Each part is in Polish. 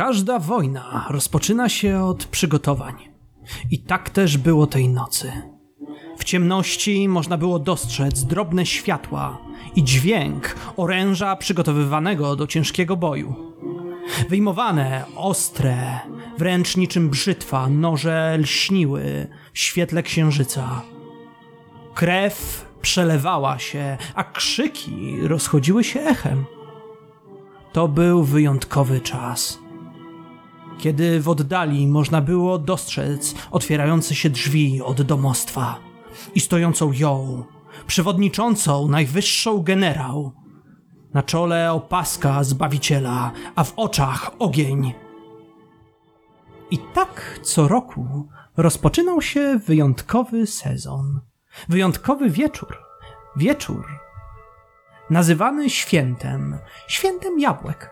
Każda wojna rozpoczyna się od przygotowań. I tak też było tej nocy. W ciemności można było dostrzec drobne światła i dźwięk oręża przygotowywanego do ciężkiego boju. Wyjmowane, ostre, wręcz niczym brzytwa, noże lśniły w świetle księżyca. Krew przelewała się, a krzyki rozchodziły się echem. To był wyjątkowy czas. Kiedy w oddali można było dostrzec otwierające się drzwi od domostwa i stojącą ją, przewodniczącą najwyższą generał. Na czole opaska Zbawiciela, a w oczach ogień. I tak co roku rozpoczynał się wyjątkowy sezon. Wyjątkowy wieczór. Wieczór nazywany świętem, świętem jabłek.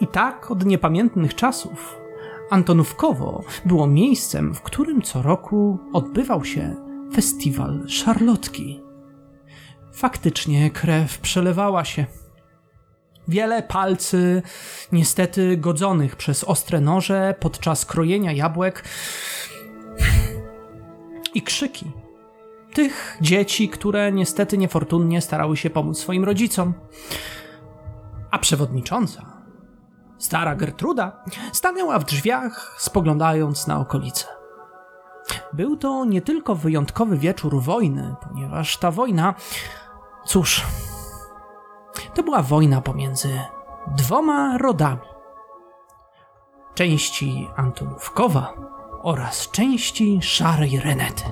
I tak od niepamiętnych czasów Antonówkowo było miejscem, w którym co roku odbywał się festiwal szarlotki. Faktycznie krew przelewała się. Wiele palcy, niestety godzonych przez ostre noże podczas krojenia jabłek i krzyki tych dzieci, które niestety niefortunnie starały się pomóc swoim rodzicom. A przewodnicząca, stara Gertruda, stanęła w drzwiach, spoglądając na okolice. Był to nie tylko wyjątkowy wieczór wojny, ponieważ ta wojna, cóż, to była wojna pomiędzy dwoma rodami. Części Antonówkowa oraz części Szarej Renety.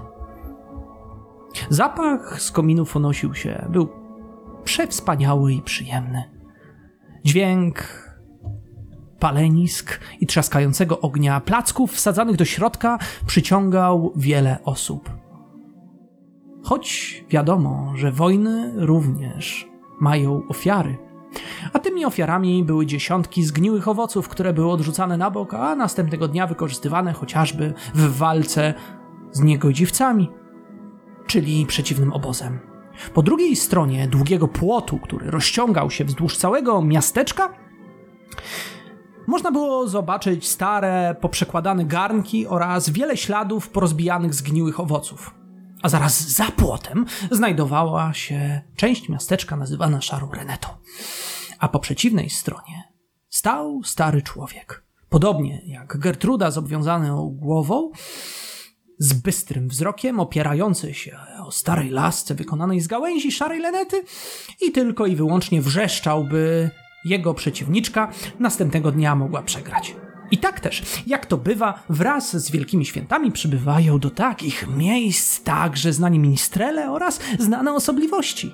Zapach z kominów unosił się. Był przewspaniały i przyjemny. Dźwięk palenisk i trzaskającego ognia placków wsadzanych do środka przyciągał wiele osób. Choć wiadomo, że wojny również mają ofiary. A tymi ofiarami były dziesiątki zgniłych owoców, które były odrzucane na bok, a następnego dnia wykorzystywane chociażby w walce z niegodziwcami czyli przeciwnym obozem. Po drugiej stronie długiego płotu, który rozciągał się wzdłuż całego miasteczka, można było zobaczyć stare, poprzekładane garnki oraz wiele śladów porozbijanych zgniłych owoców. A zaraz za płotem znajdowała się część miasteczka nazywana Szarą Reneto. A po przeciwnej stronie stał stary człowiek. Podobnie jak Gertruda z obwiązaną głową, z bystrym wzrokiem, opierający się o starej lasce wykonanej z gałęzi szarej lenety i tylko i wyłącznie wrzeszczał, by jego przeciwniczka następnego dnia mogła przegrać. I tak też, jak to bywa, wraz z wielkimi świętami przybywają do takich miejsc także znani ministrele oraz znane osobliwości.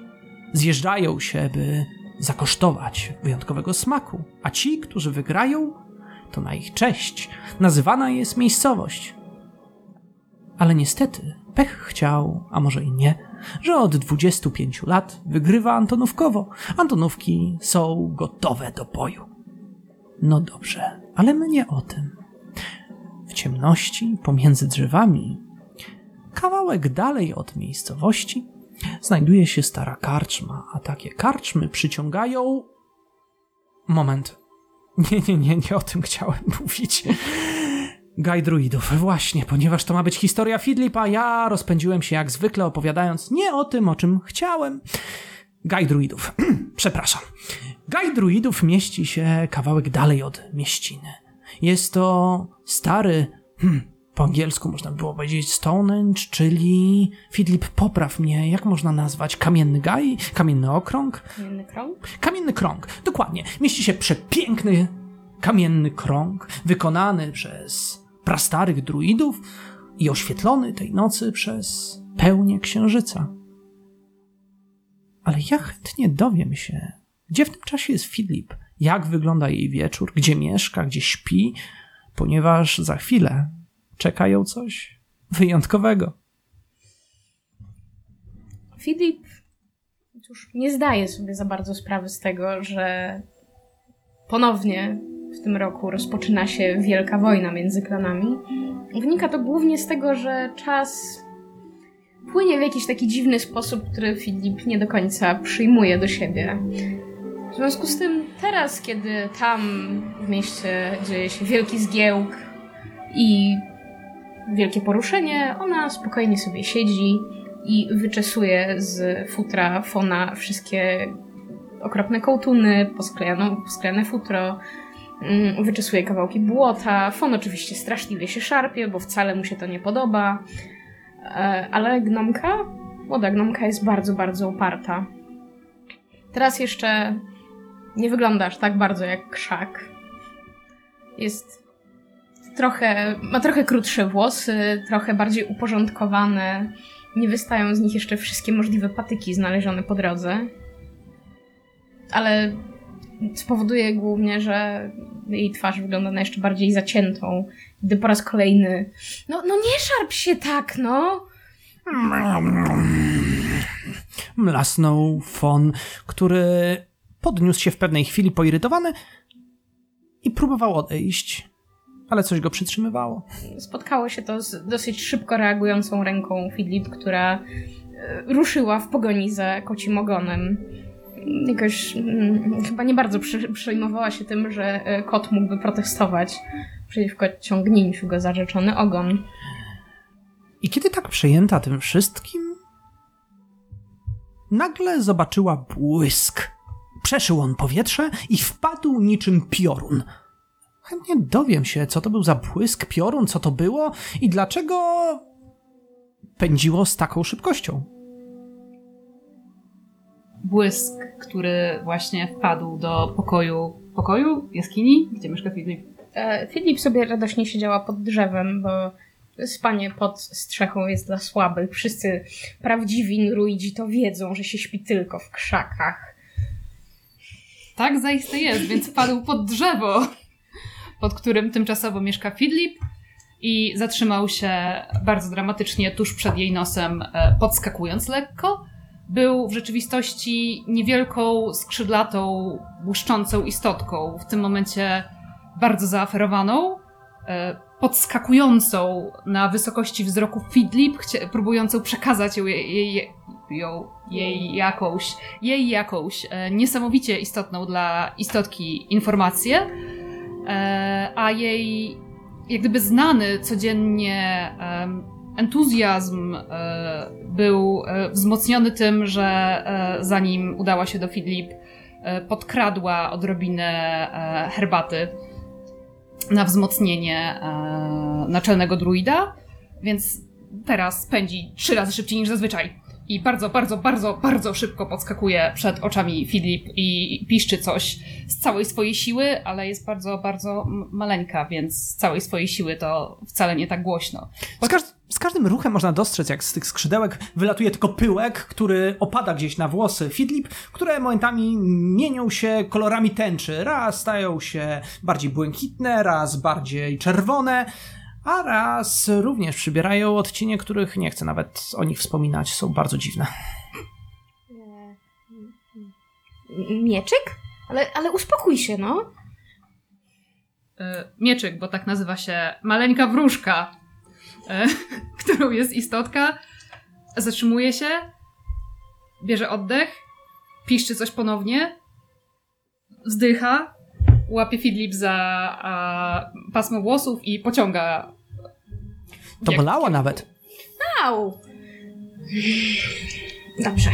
Zjeżdżają się, by zakosztować wyjątkowego smaku, a ci, którzy wygrają, to na ich cześć nazywana jest miejscowość ale niestety pech chciał, a może i nie, że od 25 lat wygrywa Antonówkowo. Antonówki są gotowe do boju. No dobrze, ale my nie o tym. W ciemności, pomiędzy drzewami, kawałek dalej od miejscowości, znajduje się stara karczma, a takie karczmy przyciągają. Moment. Nie, nie, nie, nie o tym chciałem mówić. Gaj druidów, właśnie, ponieważ to ma być historia Fidlipa, ja rozpędziłem się jak zwykle opowiadając nie o tym, o czym chciałem. Gaj druidów, przepraszam. Gaj druidów mieści się kawałek dalej od mieściny. Jest to stary, hmm, po angielsku można było powiedzieć Stonehenge, czyli Fidlip, popraw mnie, jak można nazwać? Kamienny gaj? Kamienny okrąg? Kamienny krąg? Kamienny krąg, dokładnie. Mieści się przepiękny kamienny krąg, wykonany przez prastarych druidów i oświetlony tej nocy przez pełnię księżyca. Ale ja chętnie dowiem się, gdzie w tym czasie jest Filip, jak wygląda jej wieczór, gdzie mieszka, gdzie śpi, ponieważ za chwilę czeka ją coś wyjątkowego. Filip cóż, nie zdaje sobie za bardzo sprawy z tego, że ponownie w tym roku rozpoczyna się wielka wojna między klanami. Wynika to głównie z tego, że czas płynie w jakiś taki dziwny sposób, który Filip nie do końca przyjmuje do siebie. W związku z tym teraz, kiedy tam w mieście dzieje się wielki zgiełk i wielkie poruszenie, ona spokojnie sobie siedzi i wyczesuje z futra Fona wszystkie okropne kołtuny, posklejane futro, wyczesuje kawałki błota. Fon oczywiście straszliwie się szarpie, bo wcale mu się to nie podoba. E, ale gnomka, młoda gnomka jest bardzo, bardzo uparta. Teraz jeszcze nie wyglądasz tak bardzo jak krzak. Jest trochę, ma trochę krótsze włosy, trochę bardziej uporządkowane. Nie wystają z nich jeszcze wszystkie możliwe patyki znalezione po drodze. Ale spowoduje głównie, że jej twarz wygląda na jeszcze bardziej zaciętą, gdy po raz kolejny. No, no nie szarp się tak, no! Mlasnął Fon, który podniósł się w pewnej chwili poirytowany i próbował odejść, ale coś go przytrzymywało. Spotkało się to z dosyć szybko reagującą ręką Filip, która e, ruszyła w pogoni za kocim ogonem. Jakoś hmm, chyba nie bardzo przy, przejmowała się tym, że e, kot mógłby protestować przeciwko ciągnięciu go za rzeczony ogon. I kiedy tak przejęta tym wszystkim, nagle zobaczyła błysk. Przeszył on powietrze i wpadł niczym piorun. Chętnie dowiem się, co to był za błysk, piorun, co to było i dlaczego pędziło z taką szybkością. Błysk, który właśnie wpadł do pokoju. Pokoju? Jaskini? Gdzie mieszka Filip? E, Filip sobie radośnie siedziała pod drzewem, bo spanie pod strzechą jest dla słabych. Wszyscy prawdziwi druidzi to wiedzą, że się śpi tylko w krzakach. Tak zaiste jest, więc padł pod drzewo, pod którym tymczasowo mieszka Fidlip i zatrzymał się bardzo dramatycznie tuż przed jej nosem, e, podskakując lekko. Był w rzeczywistości niewielką, skrzydlatą, błyszczącą istotką, w tym momencie bardzo zaaferowaną, e, podskakującą na wysokości wzroku Fidlip, próbującą przekazać jej, jej, ją, jej jakąś, jej jakąś e, niesamowicie istotną dla istotki informację, e, a jej jak gdyby znany codziennie entuzjazm e, był e, wzmocniony tym, że e, zanim udała się do Fidlip, podkradła odrobinę herbaty na wzmocnienie naczelnego druida, więc teraz pędzi trzy razy szybciej niż zazwyczaj. I bardzo, bardzo, bardzo, bardzo szybko podskakuje przed oczami Filip i piszczy coś z całej swojej siły, ale jest bardzo, bardzo maleńka, więc z całej swojej siły to wcale nie tak głośno. Z każdym ruchem można dostrzec, jak z tych skrzydełek wylatuje tylko pyłek, który opada gdzieś na włosy Fidlip, które momentami mienią się kolorami tęczy. Raz stają się bardziej błękitne, raz bardziej czerwone, a raz również przybierają odcienie, których nie chcę nawet o nich wspominać, są bardzo dziwne. Mieczyk? Ale, ale uspokój się, no. E, mieczyk, bo tak nazywa się maleńka wróżka, e, którą jest istotka. Zatrzymuje się, bierze oddech, piszczy coś ponownie, wzdycha, łapie Fidlip za a, pasmo włosów i pociąga. To bolało nawet. Au! Dobrze.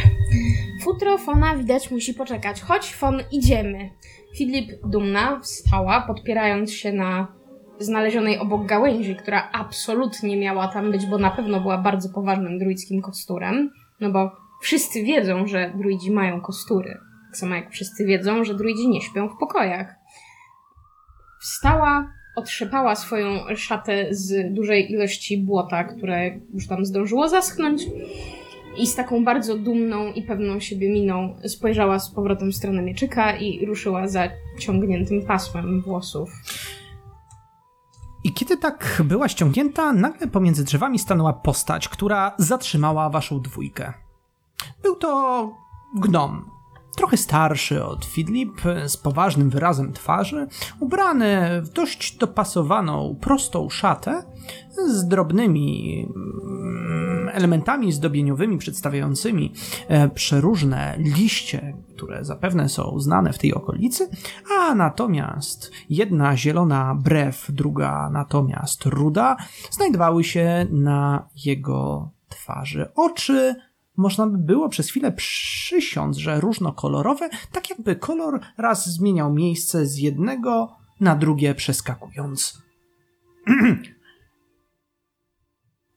Futro Fona widać musi poczekać. Chodź, Fon, idziemy. Filip dumna wstała, podpierając się na znalezionej obok gałęzi, która absolutnie miała tam być, bo na pewno była bardzo poważnym druidzkim kosturem. No bo wszyscy wiedzą, że druidzi mają kostury. Tak samo jak wszyscy wiedzą, że druidzi nie śpią w pokojach. Wstała, otrzepała swoją szatę z dużej ilości błota, które już tam zdążyło zaschnąć i z taką bardzo dumną i pewną siebie miną spojrzała z powrotem w stronę mieczyka i ruszyła za ciągniętym pasmem włosów. I kiedy tak była ściągnięta, nagle pomiędzy drzewami stanęła postać, która zatrzymała waszą dwójkę. Był to gnom, trochę starszy od Fidlip, z poważnym wyrazem twarzy, ubrany w dość dopasowaną, prostą szatę, z drobnymi mm, elementami zdobieniowymi przedstawiającymi e, przeróżne liście, które zapewne są znane w tej okolicy, a natomiast jedna zielona brew, druga natomiast ruda, znajdowały się na jego twarzy. Oczy można by było przez chwilę przysiąc, że różnokolorowe, tak jakby kolor raz zmieniał miejsce z jednego na drugie przeskakując.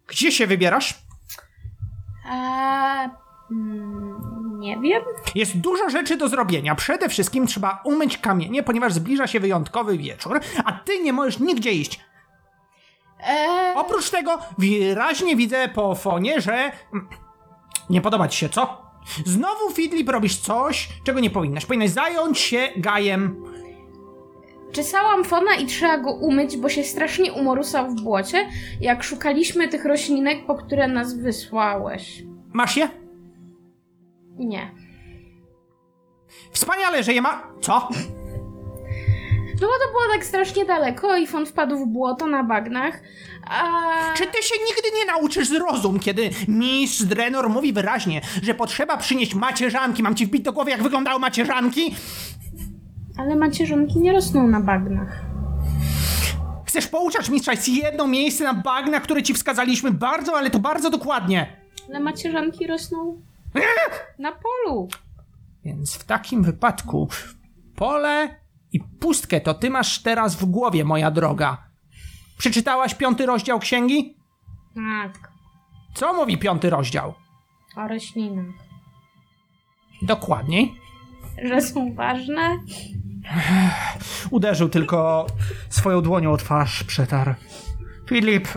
Gdzie się wybierasz? Mm, nie wiem. Jest dużo rzeczy do zrobienia. Przede wszystkim trzeba umyć kamienie, ponieważ zbliża się wyjątkowy wieczór, a ty nie możesz nigdzie iść. Eee, Oprócz tego wyraźnie widzę po fonie, że nie podoba ci się, co? Znowu, Fidlip, robisz coś, czego nie powinnaś. Powinnaś zająć się gajem. czesałam fona i trzeba go umyć, bo się strasznie umorusał w błocie, jak szukaliśmy tych roślinek, po które nas wysłałeś. Masz je? Nie. Wspaniale, że je ma... Co? No bo to było tak strasznie daleko i fon wpadł w błoto na bagnach, a... Czy ty się nigdy nie nauczysz zrozum, kiedy mistrz Drenor mówi wyraźnie, że potrzeba przynieść macierzanki? Mam ci wbić do głowy, jak wyglądały macierzanki? Ale macierzonki nie rosną na bagnach. Chcesz pouczać mistrza? Jest jedno miejsce na bagna, które ci wskazaliśmy bardzo, ale to bardzo dokładnie. Ale macierzanki rosną na polu. Więc w takim wypadku pole i pustkę to ty masz teraz w głowie, moja droga. Przeczytałaś piąty rozdział księgi? Tak, Co mówi piąty rozdział? o roślinach. Dokładniej. Że są ważne? Uderzył tylko swoją dłonią o twarz, przetarł. Filip,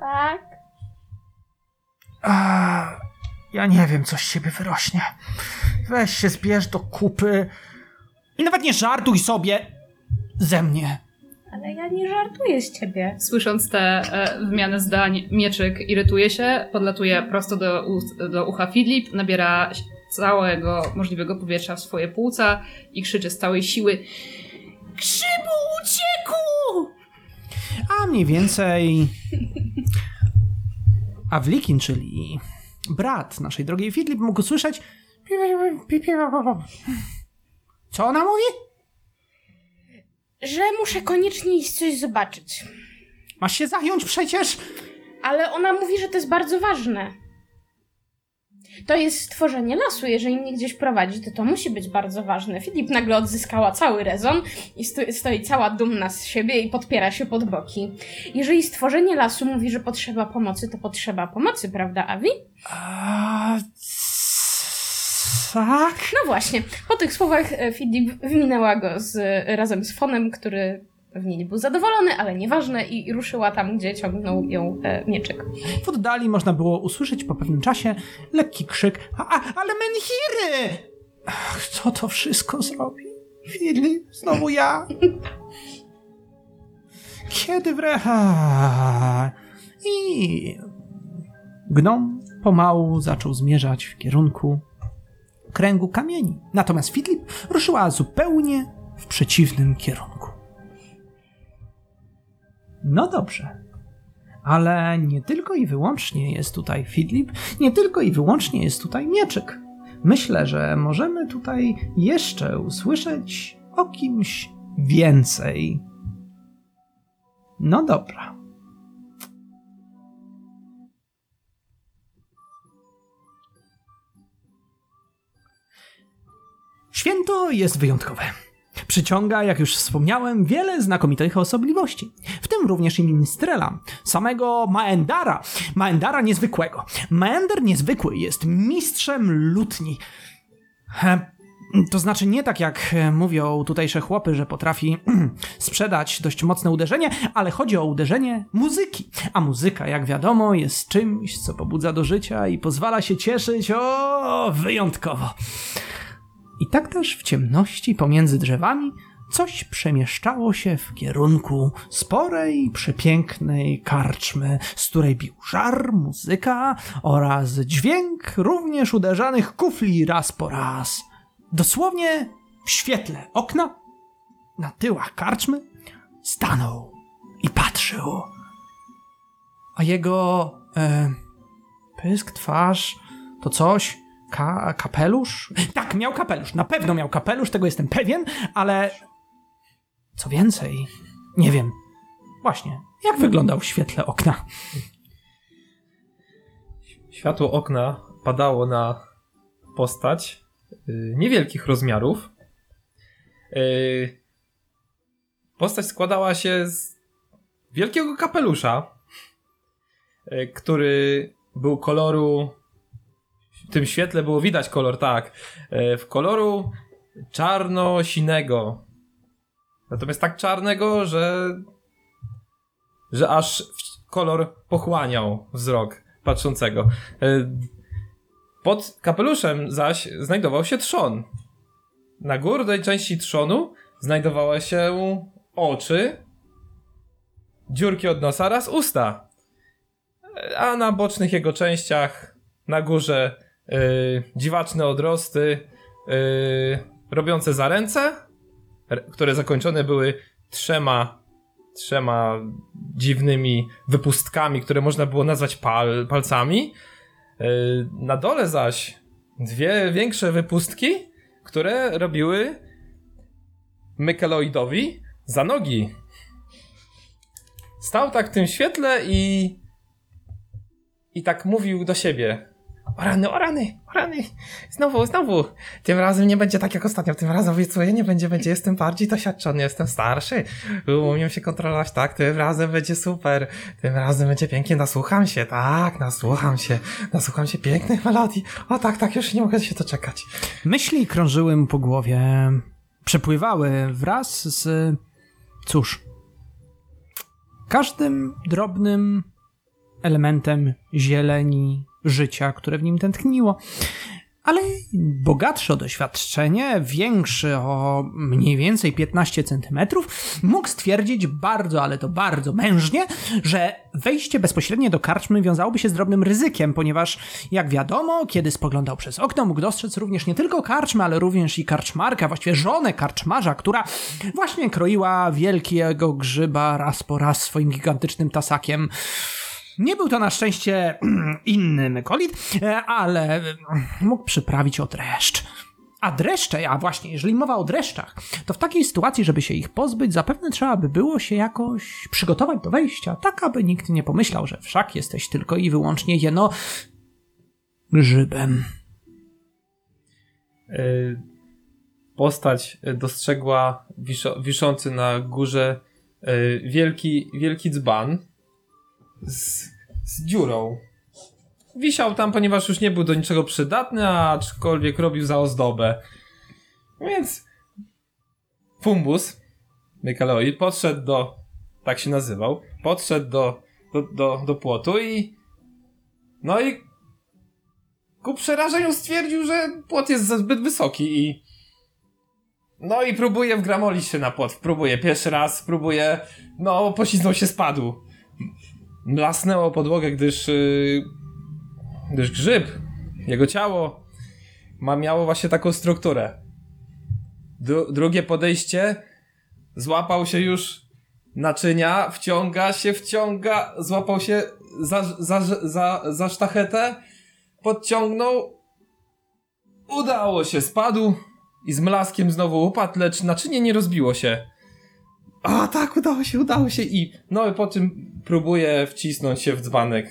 Tak. a, ja nie wiem, co z ciebie wyrośnie. Weź się zbierz do kupy i nawet nie żartuj sobie ze mnie. Ale ja nie żartuję z ciebie. Słysząc te e, wymiany zdań, mieczyk irytuje się, podlatuje prosto do, do ucha Fidlip, nabiera całego możliwego powietrza w swoje płuca i krzyczy z całej siły Grzybu uciekł! A mniej więcej. Awlikin, czyli brat naszej drogiej Fidlip, mógł słyszeć. Co ona mówi? Że muszę koniecznie iść coś zobaczyć. Masz się zająć przecież. Ale ona mówi, że to jest bardzo ważne. To jest stworzenie lasu. Jeżeli mnie gdzieś prowadzi, to to musi być bardzo ważne. Filip nagle odzyskała cały rezon i sto- stoi cała dumna z siebie i podpiera się pod boki. Jeżeli stworzenie lasu mówi, że potrzeba pomocy, to potrzeba pomocy, prawda, Avi? A, tak. No właśnie. Po tych słowach e, Filip wyminęła go z, razem z Fonem, który pewnie nie był zadowolony, ale nieważne i ruszyła tam, gdzie ciągnął ją e, mieczyk. W oddali można było usłyszeć po pewnym czasie lekki krzyk. A, a, ale Menhiry! Ach, kto to wszystko zrobi? Filip, znowu ja. Kiedy wreszcie... I... Gnom pomału zaczął zmierzać w kierunku kręgu kamieni. Natomiast Filip ruszyła zupełnie w przeciwnym kierunku. No dobrze. Ale nie tylko i wyłącznie jest tutaj Fidlip, nie tylko i wyłącznie jest tutaj Mieczyk. Myślę, że możemy tutaj jeszcze usłyszeć o kimś więcej. No dobra. Święto jest wyjątkowe. Przyciąga, jak już wspomniałem, wiele znakomitych osobliwości, w tym również i Minstrela, samego Maendara, Maendara niezwykłego. Maender niezwykły jest mistrzem lutni. To znaczy nie tak jak e, mówią tutejsze chłopy, że potrafi sprzedać dość mocne uderzenie, ale chodzi o uderzenie muzyki. A muzyka, jak wiadomo, jest czymś, co pobudza do życia i pozwala się cieszyć o wyjątkowo. I tak też w ciemności pomiędzy drzewami coś przemieszczało się w kierunku sporej, przepięknej karczmy, z której bił żar, muzyka oraz dźwięk również uderzanych kufli raz po raz. Dosłownie w świetle okna, na tyłach karczmy, stanął i patrzył. a jego e, pysk, twarz, to coś, ka, kapelusz? Tak, miał kapelusz, na pewno miał kapelusz, tego jestem pewien, ale co więcej, nie wiem. Właśnie, jak wyglądał w świetle okna? Światło okna padało na postać y, niewielkich rozmiarów. Y, postać składała się z wielkiego kapelusza, y, który był koloru. Tym świetle było widać kolor, tak. Y, w koloru czarno-sinego. Natomiast tak czarnego, że. że aż kolor pochłaniał wzrok patrzącego. Y, Pod kapeluszem zaś znajdował się trzon. Na górnej części trzonu znajdowały się oczy, dziurki od nosa oraz usta. A na bocznych jego częściach, na górze, y, dziwaczne odrosty, y, robiące za ręce, r- które zakończone były trzema, trzema dziwnymi wypustkami, które można było nazwać pal, palcami. Y, Na dole zaś dwie większe wypustki, które robiły Mykeloidowi za nogi. Stał tak w tym świetle i. i tak mówił do siebie. O rany, o rany, o rany. Znowu, znowu. Tym razem nie będzie tak jak ostatnio. Tym razem obiecuję, nie będzie, będzie. Jestem bardziej doświadczony, jestem starszy. Umiem się kontrolować, tak. Tym razem będzie super. Tym razem będzie pięknie. Nasłucham się, tak, nasłucham się. Nasłucham się pięknych melodii. O tak, tak, już nie mogę się doczekać. Myśli krążyły mu po głowie, przepływały wraz z. Cóż. Każdym drobnym elementem zieleni życia, które w nim tętniło. Ale bogatszy o doświadczenie, większy o mniej więcej 15 centymetrów, mógł stwierdzić bardzo, ale to bardzo mężnie, że wejście bezpośrednie do karczmy wiązałoby się z drobnym ryzykiem, ponieważ, jak wiadomo, kiedy spoglądał przez okno, mógł dostrzec również nie tylko karczmę, ale również i karczmarka, właściwie żonę karczmarza, która właśnie kroiła wielkiego grzyba raz po raz swoim gigantycznym tasakiem. Nie był to na szczęście inny mykolit, e, ale mógł przyprawić o dreszcz. A dreszcze, a właśnie, jeżeli mowa o dreszczach, to w takiej sytuacji, żeby się ich pozbyć, zapewne trzeba by było się jakoś przygotować do wejścia, tak aby nikt nie pomyślał, że wszak jesteś tylko i wyłącznie jeno grzybem. Y, Postać dostrzegła wiszący na górze wielki, wielki dzban z, z dziurą. Wisiał tam, ponieważ już nie był do niczego przydatny, aczkolwiek robił za ozdobę. Więc Fumbus, Mykaloid, podszedł do, tak się nazywał, podszedł do, do, do, do płotu i no i ku przerażeniu stwierdził, że płot jest zbyt wysoki i no i próbuje wgramolić się na płot. Próbuje pierwszy raz, próbuje, no poślizgnął się, spadł. Mlasnęło podłogę, gdyż yy, gdyż grzyb, jego ciało ma, miało właśnie taką strukturę. Dru, drugie podejście złapał się już naczynia, wciąga się, wciąga, złapał się za, za, za, za sztachetę, podciągnął, udało się, spadł i z mlaskiem znowu upadł, lecz naczynie nie rozbiło się. A tak, udało się, udało się i no i po czym próbuje wcisnąć się w dzbanek.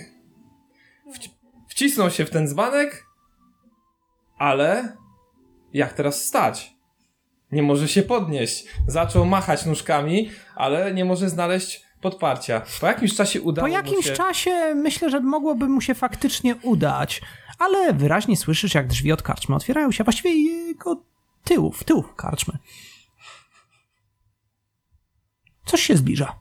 Wci- wcisnął się w ten dzbanek, ale jak teraz stać? Nie może się podnieść. Zaczął machać nóżkami, ale nie może znaleźć podparcia. Po jakimś czasie udało Po mu jakimś się... czasie myślę, że mogłoby mu się faktycznie udać, ale wyraźnie słyszysz, jak drzwi od karczmy otwierają się, właściwie jego tyłów, tyłów karczmy. Coś się zbliża.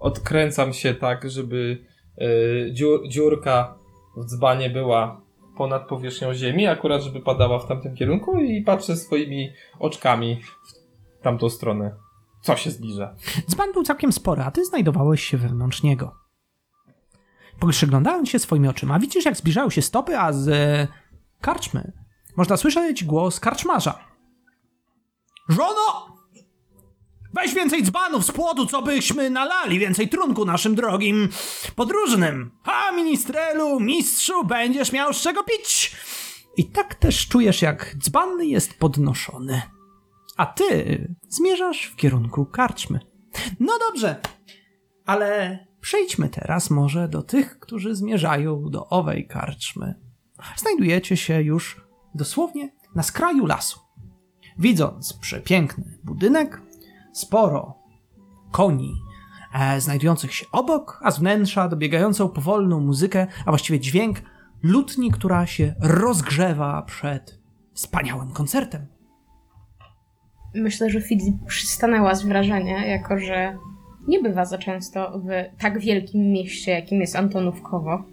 odkręcam się tak, żeby y, dziur, dziurka w dzbanie była ponad powierzchnią ziemi, akurat żeby padała w tamtym kierunku i patrzę swoimi oczkami w tamtą stronę. Co się zbliża? Dzban był całkiem spory, a ty znajdowałeś się wewnątrz niego. Przyglądając się swoimi oczyma, widzisz, jak zbliżają się stopy, a z e, karczmy można słyszeć głos karczmarza. Żono! Weź więcej dzbanów z płotu, co byśmy nalali, więcej trunku naszym drogim podróżnym. A, ministrelu, mistrzu, będziesz miał z czego pić. I tak też czujesz, jak dzban jest podnoszony. A ty zmierzasz w kierunku karczmy. No dobrze, ale przejdźmy teraz może do tych, którzy zmierzają do owej karczmy. Znajdujecie się już dosłownie na skraju lasu. Widząc przepiękny budynek, sporo koni e, znajdujących się obok, a z wnętrza dobiegającą powolną muzykę, a właściwie dźwięk lutni, która się rozgrzewa przed wspaniałym koncertem. Myślę, że Fidzi przystanęła z wrażenia, jako że nie bywa za często w tak wielkim mieście, jakim jest Antonówkowo.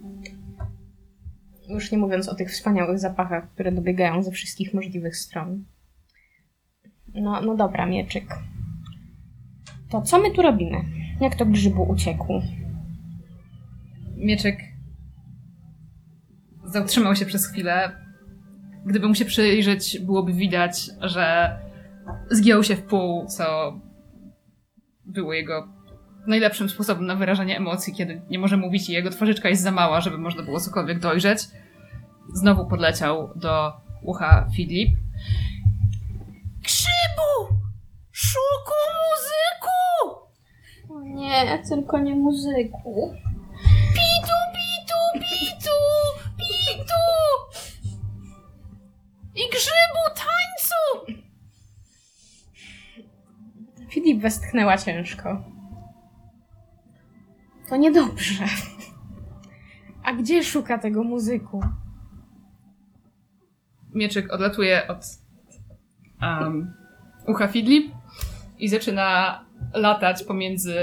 Już nie mówiąc o tych wspaniałych zapachach, które dobiegają ze wszystkich możliwych stron. No, no dobra, mieczyk. To co my tu robimy? Jak to grzybu uciekł? Mieczek zatrzymał się przez chwilę. Gdyby mu się przyjrzeć, byłoby widać, że zgiął się w pół, co było jego najlepszym sposobem na wyrażanie emocji, kiedy nie może mówić i jego twarzyczka jest za mała, żeby można było cokolwiek dojrzeć. Znowu podleciał do ucha Filip. Grzybu! Szuku muzyku! O nie, tylko nie muzyku. Pitu, pitu, pitu, pitu! I grzybu tańcu! Filip westchnęła ciężko. To niedobrze. A gdzie szuka tego muzyku? Mieczek odlatuje od um, ucha Fidlip i zaczyna latać pomiędzy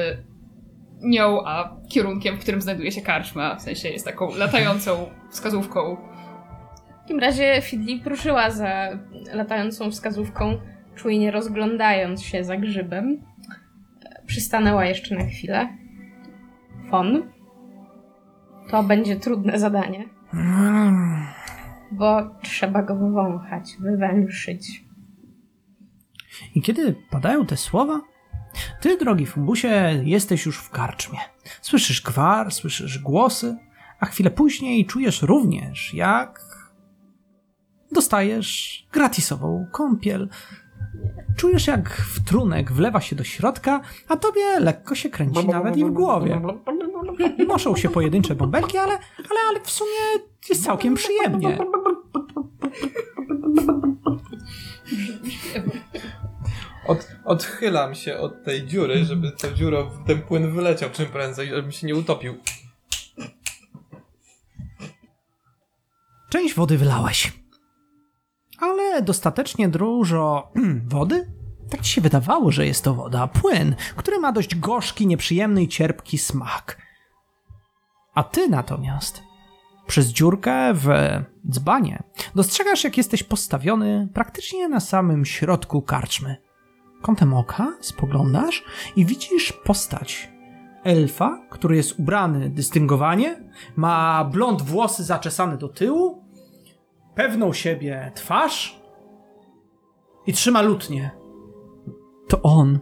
nią a kierunkiem, w którym znajduje się karczma. W sensie jest taką latającą wskazówką. W takim razie Fidlip ruszyła za latającą wskazówką, czujnie rozglądając się za grzybem. Przystanęła jeszcze na chwilę. Fon. To będzie trudne zadanie, bo trzeba go wywąchać, wywęszyć. I kiedy padają te słowa, ty, drogi Fumbusie, jesteś już w karczmie. Słyszysz gwar, słyszysz głosy, a chwilę później czujesz również, jak dostajesz gratisową kąpiel. Czujesz, jak wtrunek wlewa się do środka, a tobie lekko się kręci nawet i w głowie. Noszą się pojedyncze bąbelki, ale, ale, ale w sumie jest całkiem przyjemnie. Od, odchylam się od tej dziury, żeby ta dziura, ten płyn wyleciał czym prędzej, żebym się nie utopił. Część wody wylałeś. Ale dostatecznie dużo wody? Tak ci się wydawało, że jest to woda. Płyn, który ma dość gorzki, nieprzyjemny i cierpki smak. A ty natomiast przez dziurkę w dzbanie dostrzegasz, jak jesteś postawiony praktycznie na samym środku karczmy. Kątem oka spoglądasz i widzisz postać elfa, który jest ubrany dystyngowanie, ma blond włosy zaczesane do tyłu, pewną siebie twarz i trzyma lutnię. To on.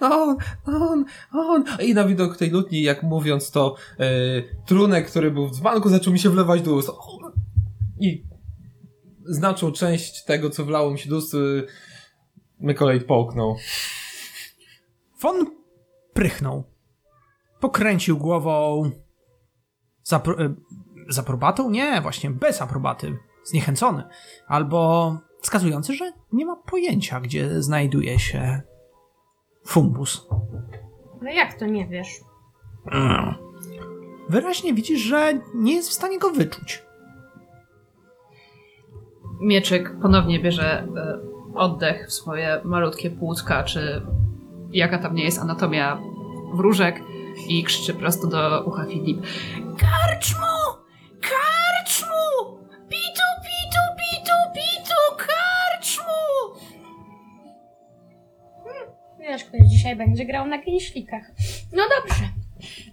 On, on, on. I na widok tej lutni, jak mówiąc to, e, trunek, który był w dzbanku, zaczął mi się wlewać do ust. I znaczą część tego, co wlało mi się do ust, e, Mykolej połknął. Fon prychnął. Pokręcił głową. Zapro- e, z aprobatą? Nie, właśnie bez aprobaty. Zniechęcony. Albo wskazujący, że nie ma pojęcia, gdzie znajduje się fumbus. Ale jak to nie wiesz? Wyraźnie widzisz, że nie jest w stanie go wyczuć. Mieczek ponownie bierze e, oddech w swoje malutkie płucka, czy jaka tam nie jest anatomia wróżek i krzyczy prosto do ucha Filip. Karczmu! Karczmu! Pitu, pitu, pitu, pitu, karczmu! Wiesz, ktoś dzisiaj będzie grał na kińślikach. No dobrze.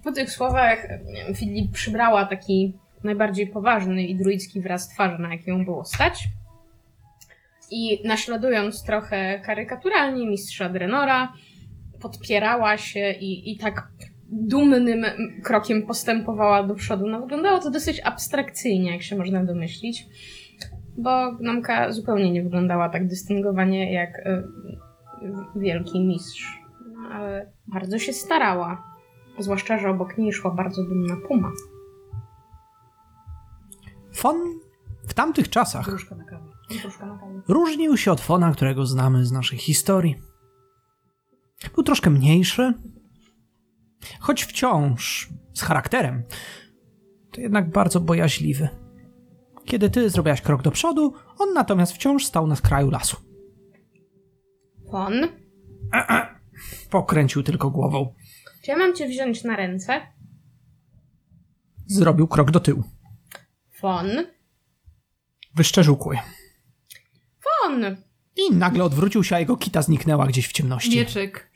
Po tych słowach Filip przybrała taki najbardziej poważny i druicki wyraz twarzy, na jaki ją było stać. I naśladując trochę karykaturalnie mistrza Drenora, podpierała się i, i tak dumnym krokiem postępowała do przodu. No, wyglądało to dosyć abstrakcyjnie, jak się można domyślić, bo gnomka zupełnie nie wyglądała tak dystyngowanie jak y, wielki mistrz. No, ale bardzo się starała. Zwłaszcza, że obok niej szła bardzo dumna puma. Fon w tamtych czasach Gruszka na kawie. Różnił się od Fona, którego znamy z naszej historii. Był troszkę mniejszy, choć wciąż z charakterem, to jednak bardzo bojaźliwy. Kiedy ty zrobiłaś krok do przodu, on natomiast wciąż stał na skraju lasu. Fon, Pokręcił tylko głową. czy ja mam cię wziąć na ręce? Zrobił krok do tyłu. Fon, Wyszczerzył kły. Fon! I nagle odwrócił się, a jego kita zniknęła gdzieś w ciemności. Mieczyk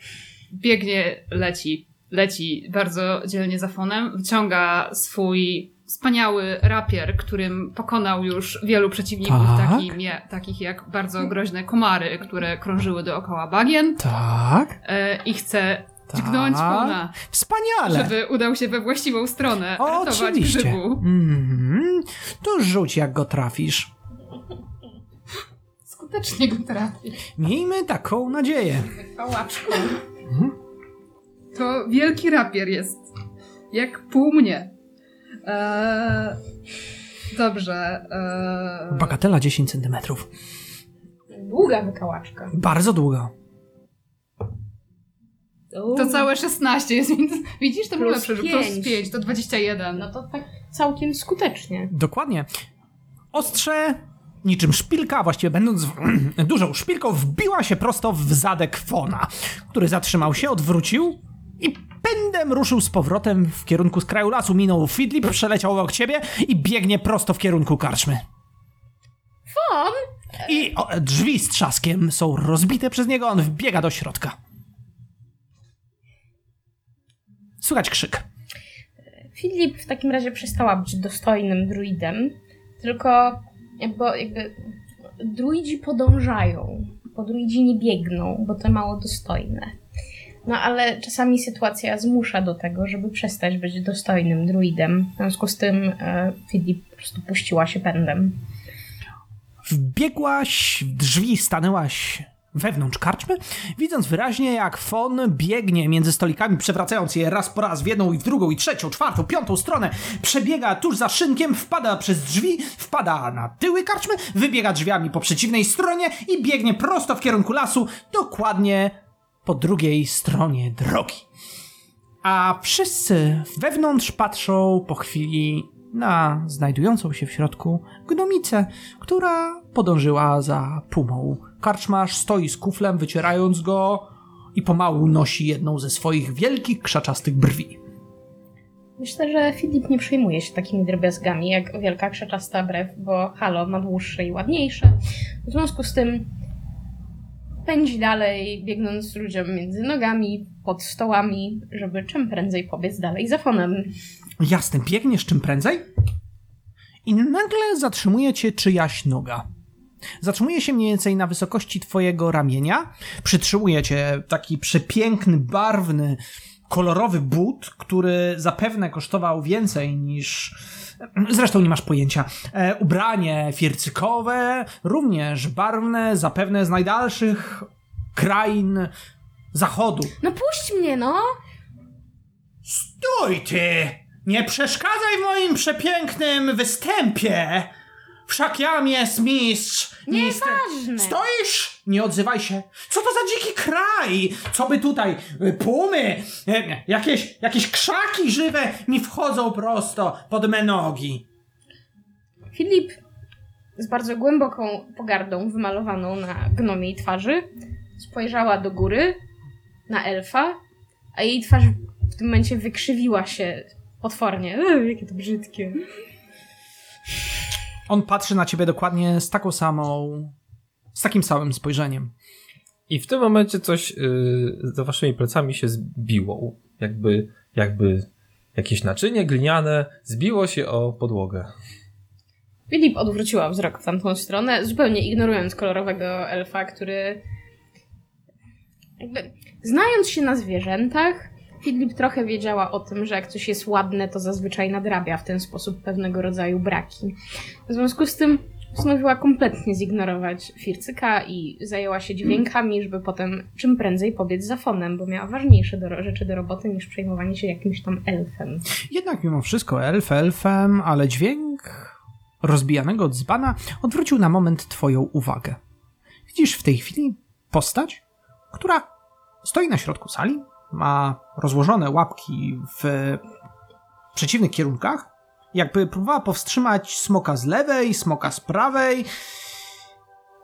biegnie, leci. Leci bardzo dzielnie za fonem. Wyciąga swój wspaniały rapier, którym pokonał już wielu przeciwników, Tak? taki, nie, takich jak bardzo groźne komary, które krążyły dookoła bagien. Tak, E, I chce tak. dźgnąć fona, Wspaniale. żeby udał się we właściwą stronę, O, ratować oczywiście. grzybu. Mhm. To rzuć, jak go trafisz. Skutecznie go trafi. Miejmy taką nadzieję. Pałaczką. To wielki rapier jest. Jak pół mnie. Eee, dobrze. Eee, Bagatela 10 centymetrów. Długa wykałaczka. Bardzo długa. to całe 16 jest, więc widzisz, to był Plus lepszy rzut. pięć. Plus 5, to 21. No to tak całkiem skutecznie. Dokładnie. Ostrze, niczym szpilka, właściwie będąc w, dużą szpilką, wbiła się prosto w zadek Fona, który zatrzymał się, odwrócił i pędem ruszył z powrotem w kierunku z kraju lasu. Minął Fidlip, przeleciał obok ciebie i biegnie prosto w kierunku karczmy. Fon! I o, drzwi z trzaskiem są rozbite przez niego, on wbiega do środka. Słychać krzyk. Filip w takim razie przestała być dostojnym druidem, tylko bo jakby druidzi podążają, bo druidzi nie biegną, bo to mało dostojne. No ale czasami sytuacja zmusza do tego, żeby przestać być dostojnym druidem. W związku z tym e, Filip po prostu puściła się pędem. Wbiegłaś w drzwi, stanęłaś wewnątrz karczmy, widząc wyraźnie, jak Fon biegnie między stolikami, przewracając je raz po raz w jedną i w drugą, i trzecią, czwartą, piątą stronę, przebiega tuż za szynkiem, wpada przez drzwi, wpada na tyły karczmy, wybiega drzwiami po przeciwnej stronie i biegnie prosto w kierunku lasu, dokładnie po drugiej stronie drogi. A wszyscy wewnątrz patrzą po chwili na znajdującą się w środku gnomicę, która podążyła za pumą. Karczmarz stoi z kuflem, wycierając go i pomału nosi jedną ze swoich wielkich, krzaczastych brwi. Myślę, że Filip nie przejmuje się takimi drobiazgami jak wielka krzaczasta brew, bo halo ma dłuższe i ładniejsze. W związku z tym pędzi dalej, biegnąc ludziom między nogami, pod stołami, żeby czym prędzej pobiec dalej za fonem. Jasne, biegniesz czym prędzej i nagle zatrzymuje cię czyjaś noga. Zatrzymuje się mniej więcej na wysokości twojego ramienia, przytrzymuje cię taki przepiękny, barwny, kolorowy but, który zapewne kosztował więcej niż... Zresztą nie masz pojęcia. E, ubranie fircykowe, również barwne, zapewne z najdalszych krain zachodu. No puść mnie, no! Stój ty! Nie przeszkadzaj w moim przepięknym występie! Wszak jam jest mistrz! Nieważne. Stoisz? Nie odzywaj się. Co to za dziki kraj? Co by tutaj? y, Pumy? e, Jakieś, jakieś krzaki żywe mi wchodzą prosto pod me nogi. Filip z bardzo głęboką pogardą wymalowaną na gnomiej twarzy spojrzała do góry na elfa, a jej twarz w tym momencie wykrzywiła się potwornie. Ej, jakie to brzydkie. On patrzy na ciebie dokładnie z taką samą... z takim samym spojrzeniem. I w tym momencie coś yy, za waszymi plecami się zbiło. Jakby, jakby jakieś naczynie gliniane zbiło się o podłogę. Filip odwróciła wzrok w tamtą stronę, zupełnie ignorując kolorowego elfa, który jakby znając się na zwierzętach, Filip trochę wiedziała o tym, że jak coś jest ładne, to zazwyczaj nadrabia w ten sposób pewnego rodzaju braki. W związku z tym postanowiła kompletnie zignorować Fircyka i zajęła się dźwiękami, żeby potem czym prędzej pobiec za fonem, bo miała ważniejsze do, rzeczy do roboty niż przejmowanie się jakimś tam elfem. Jednak mimo wszystko elf elfem, ale dźwięk rozbijanego dzbana odwrócił na moment twoją uwagę. Widzisz w tej chwili postać, która stoi na środku sali, ma rozłożone łapki w przeciwnych kierunkach, jakby próbowała powstrzymać smoka z lewej, smoka z prawej,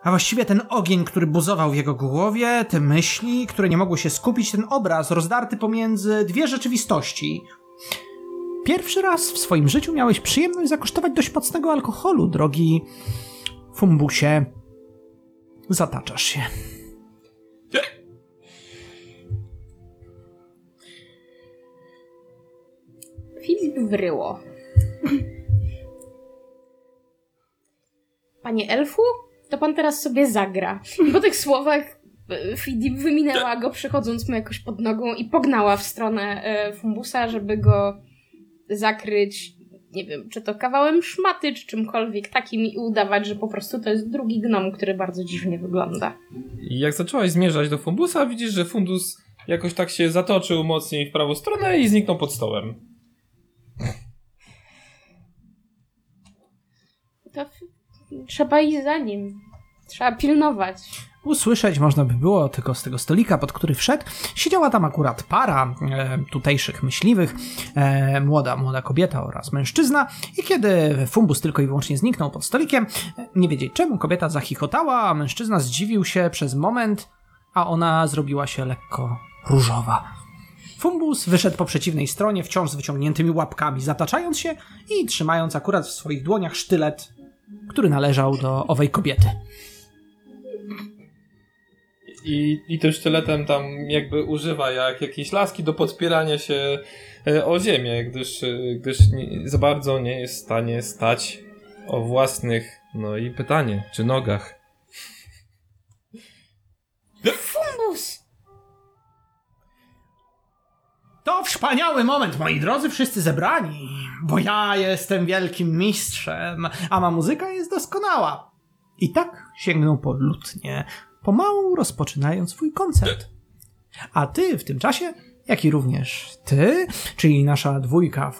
a właściwie ten ogień, który buzował w jego głowie, te myśli, które nie mogły się skupić, ten obraz rozdarty pomiędzy dwie rzeczywistości. Pierwszy raz w swoim życiu miałeś przyjemność zakosztować dość mocnego alkoholu, drogi Fumbusie. Zataczasz się. Wryło. Panie elfu, to pan teraz sobie zagra. Po tych słowach e, Filip wyminęła go, przechodząc mu jakoś pod nogą i pognała w stronę e, Fumbusa, żeby go zakryć, nie wiem, czy to kawałem szmaty, czy czymkolwiek takim i udawać, że po prostu to jest drugi gnom, który bardzo dziwnie wygląda. I jak zaczęłaś zmierzać do fundusa, widzisz, że fundus jakoś tak się zatoczył mocniej w prawą stronę i zniknął pod stołem. To f- trzeba iść za nim. Trzeba pilnować. Usłyszeć można by było tylko z tego stolika, pod który wszedł. Siedziała tam akurat para e, tutejszych myśliwych, e, młoda, młoda kobieta oraz mężczyzna. I kiedy Fumbus tylko i wyłącznie zniknął pod stolikiem, e, nie wiedzieć czemu, kobieta zachichotała, a mężczyzna zdziwił się przez moment, a ona zrobiła się lekko różowa. Fumbus wyszedł po przeciwnej stronie, wciąż z wyciągniętymi łapkami, zataczając się i trzymając akurat w swoich dłoniach sztylet, który należał do owej kobiety. I, I tym sztyletem tam jakby używa jak jakieś laski do podpierania się e, o ziemię, gdyż, e, gdyż nie, za bardzo nie jest w stanie stać o własnych, no i pytanie, czy nogach. Fumbus! To wspaniały moment, moi drodzy, wszyscy zebrani, bo ja jestem wielkim mistrzem, a ma muzyka jest doskonała. I tak sięgnął po lutnię, pomału rozpoczynając swój koncert. A ty w tym czasie, jak i również ty, czyli nasza dwójka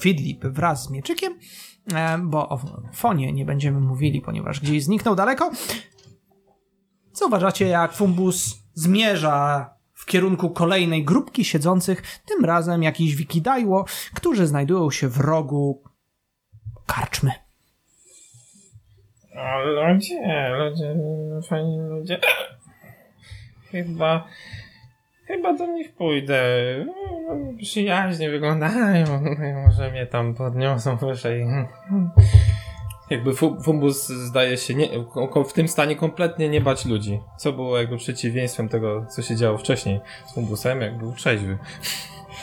Fidlip wraz z Mieczykiem, em, bo o fonie nie będziemy mówili, ponieważ gdzieś zniknął daleko, zauważacie jak Fumbus zmierza w kierunku kolejnej grupki siedzących, tym razem jakiś wikidajło, którzy znajdują się w rogu karczmy. O, ludzie, ludzie, fajni ludzie. Chyba, chyba do nich pójdę. Przyjaźnie wyglądają. Może mnie tam podniosą wyżej. Jakby fu- Fumbus zdaje się nie, w tym stanie kompletnie nie bać ludzi. Co było jakby przeciwieństwem tego, co się działo wcześniej z Fumbusem, jak był trzeźwy.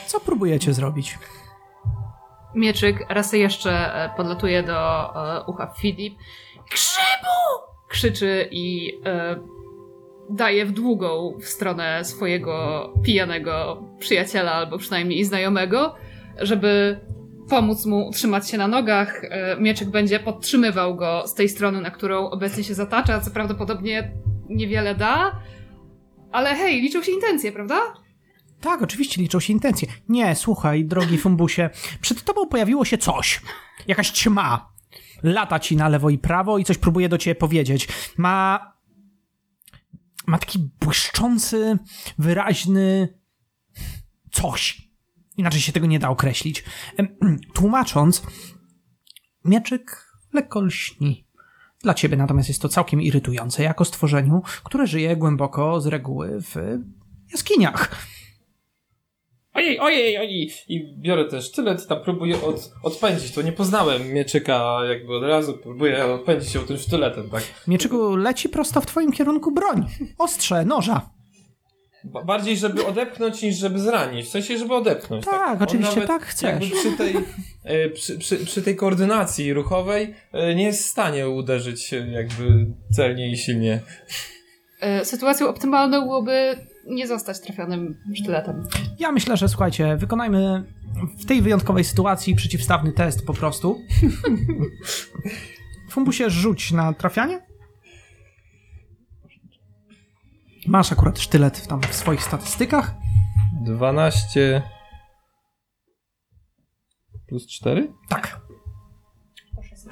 Co próbujecie zrobić? Mieczyk raz jeszcze e, podlatuje do e, ucha Filip. Grzybu! Krzyczy i e, daje w długą w stronę swojego pijanego przyjaciela, albo przynajmniej znajomego, żeby pomóc mu utrzymać się na nogach. E, Mieczyk będzie podtrzymywał go z tej strony, na którą obecnie się zatacza, co prawdopodobnie niewiele da, ale hej, liczą się intencje, prawda? Tak, oczywiście liczą się intencje. Nie, słuchaj, drogi Fumbusie, przed tobą pojawiło się coś. Jakaś ćma. Lata ci na lewo i prawo i coś próbuje do ciebie powiedzieć. Ma. Ma taki błyszczący, wyraźny. coś. Inaczej się tego nie da określić. Tłumacząc, mieczyk lekko lśni. Dla ciebie natomiast jest to całkiem irytujące, jako stworzeniu, które żyje głęboko z reguły w jaskiniach. Ojej, ojej, ojej! I biorę ten sztylet, tam próbuję od, odpędzić. To nie poznałem mieczyka jakby od razu. Próbuję odpędzić się tym sztyletem, tak? Mieczyku, leci prosto w twoim kierunku broń. Ostrze, noża. Ba- Bardziej, żeby odepchnąć, niż żeby zranić. W sensie, żeby odepchnąć. Tak, On oczywiście, nawet tak chcesz. Przy tej, e, przy, przy, przy tej koordynacji ruchowej e, nie jest w stanie uderzyć jakby celnie i silnie. E, Sytuacją optymalną byłoby nie zostać trafionym sztyletem. Ja myślę, że słuchajcie, wykonajmy w tej wyjątkowej sytuacji przeciwstawny test po prostu. Fumbusie rzuć na trafianie. Masz akurat sztylet w tam w swoich statystykach. 12 plus 4? Tak.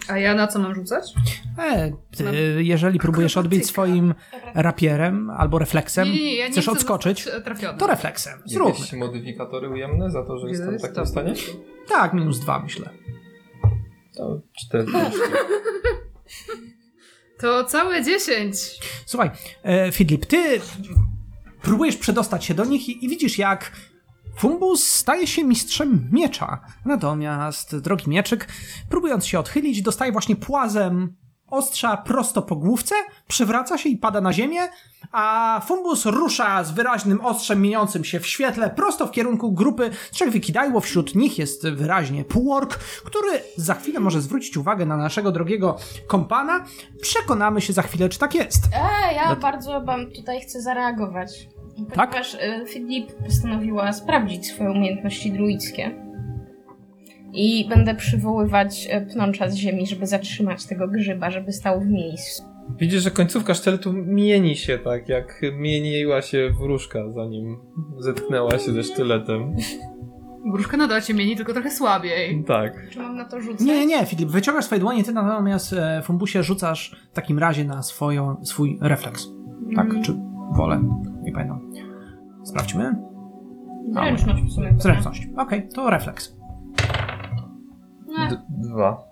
A ja na co mam rzucać? E, ty, jeżeli próbujesz odbić swoim rapierem albo refleksem, Nie, nie, ja nie chcesz chcę odskoczyć, to refleksem. Zróbmy. Jakieś modyfikatory ujemne za to, że jestem w Jest takim to. stanie? Tak, minus dwa myślę. To 40. To całe 10. Słuchaj, e, Fidlip, ty próbujesz przedostać się do nich i, i widzisz, jak Fumbus staje się mistrzem miecza. Natomiast drogi mieczyk, próbując się odchylić, dostaje właśnie płazem ostrza prosto po główce, przewraca się i pada na ziemię, a Fumbus rusza z wyraźnym ostrzem mieniącym się w świetle prosto w kierunku grupy trzech wykidajło. Wśród nich jest wyraźnie półork, który za chwilę może zwrócić uwagę na naszego drogiego kompana. Przekonamy się za chwilę, czy tak jest. E, ja No- bardzo wam tutaj chcę zareagować. Tak? Ponieważ e, Filip postanowiła sprawdzić swoje umiejętności druidzkie. I będę przywoływać e, pnącza z ziemi, żeby zatrzymać tego grzyba, żeby stał w miejscu. Widzisz, że końcówka sztyletu mieni się tak, jak mieniła się wróżka, zanim zetknęła się ze sztyletem. Wróżka nadal cię mieni, tylko trochę słabiej. Tak. Czy mam na to rzucać? Nie, nie, nie, Filip, wyciągasz swoje dłonie, ty natomiast e, Fumbusie rzucasz w takim razie na swoją, swój refleks. Tak, Mm. czy wolę, nie pamiętam. Sprawdźmy. Zręczność w sumie. Zręczność. Okej, to refleks. D- dwa.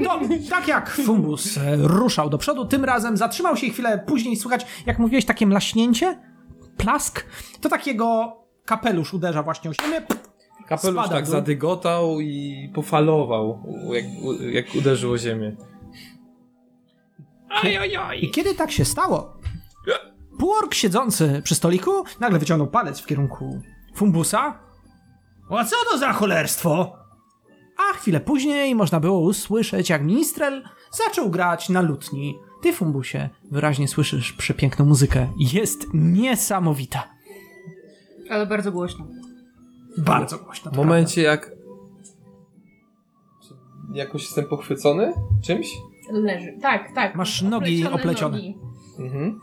No, tak jak Fumbus e, ruszał do przodu, tym razem zatrzymał się chwilę później słychać, jak mówiłeś, takie mlaśnięcie, plask, to takiego kapelusz uderza właśnie o ziemię. Kapelusz Spada tak dół. zadygotał i pofalował, jak, jak uderzyło ziemię. I kiedy tak się stało, półork siedzący przy stoliku nagle wyciągnął palec w kierunku Fumbusa. A co to za cholerstwo? A chwilę później można było usłyszeć, jak ministrel zaczął grać na lutni. Ty, Fumbusie, wyraźnie słyszysz przepiękną muzykę. Jest niesamowita. Ale bardzo głośno. Bardzo głośno. W momencie jak... Czy Jakoś jestem pochwycony czymś? leży. Tak, tak. Masz nogi oplecione. nogi. Mhm.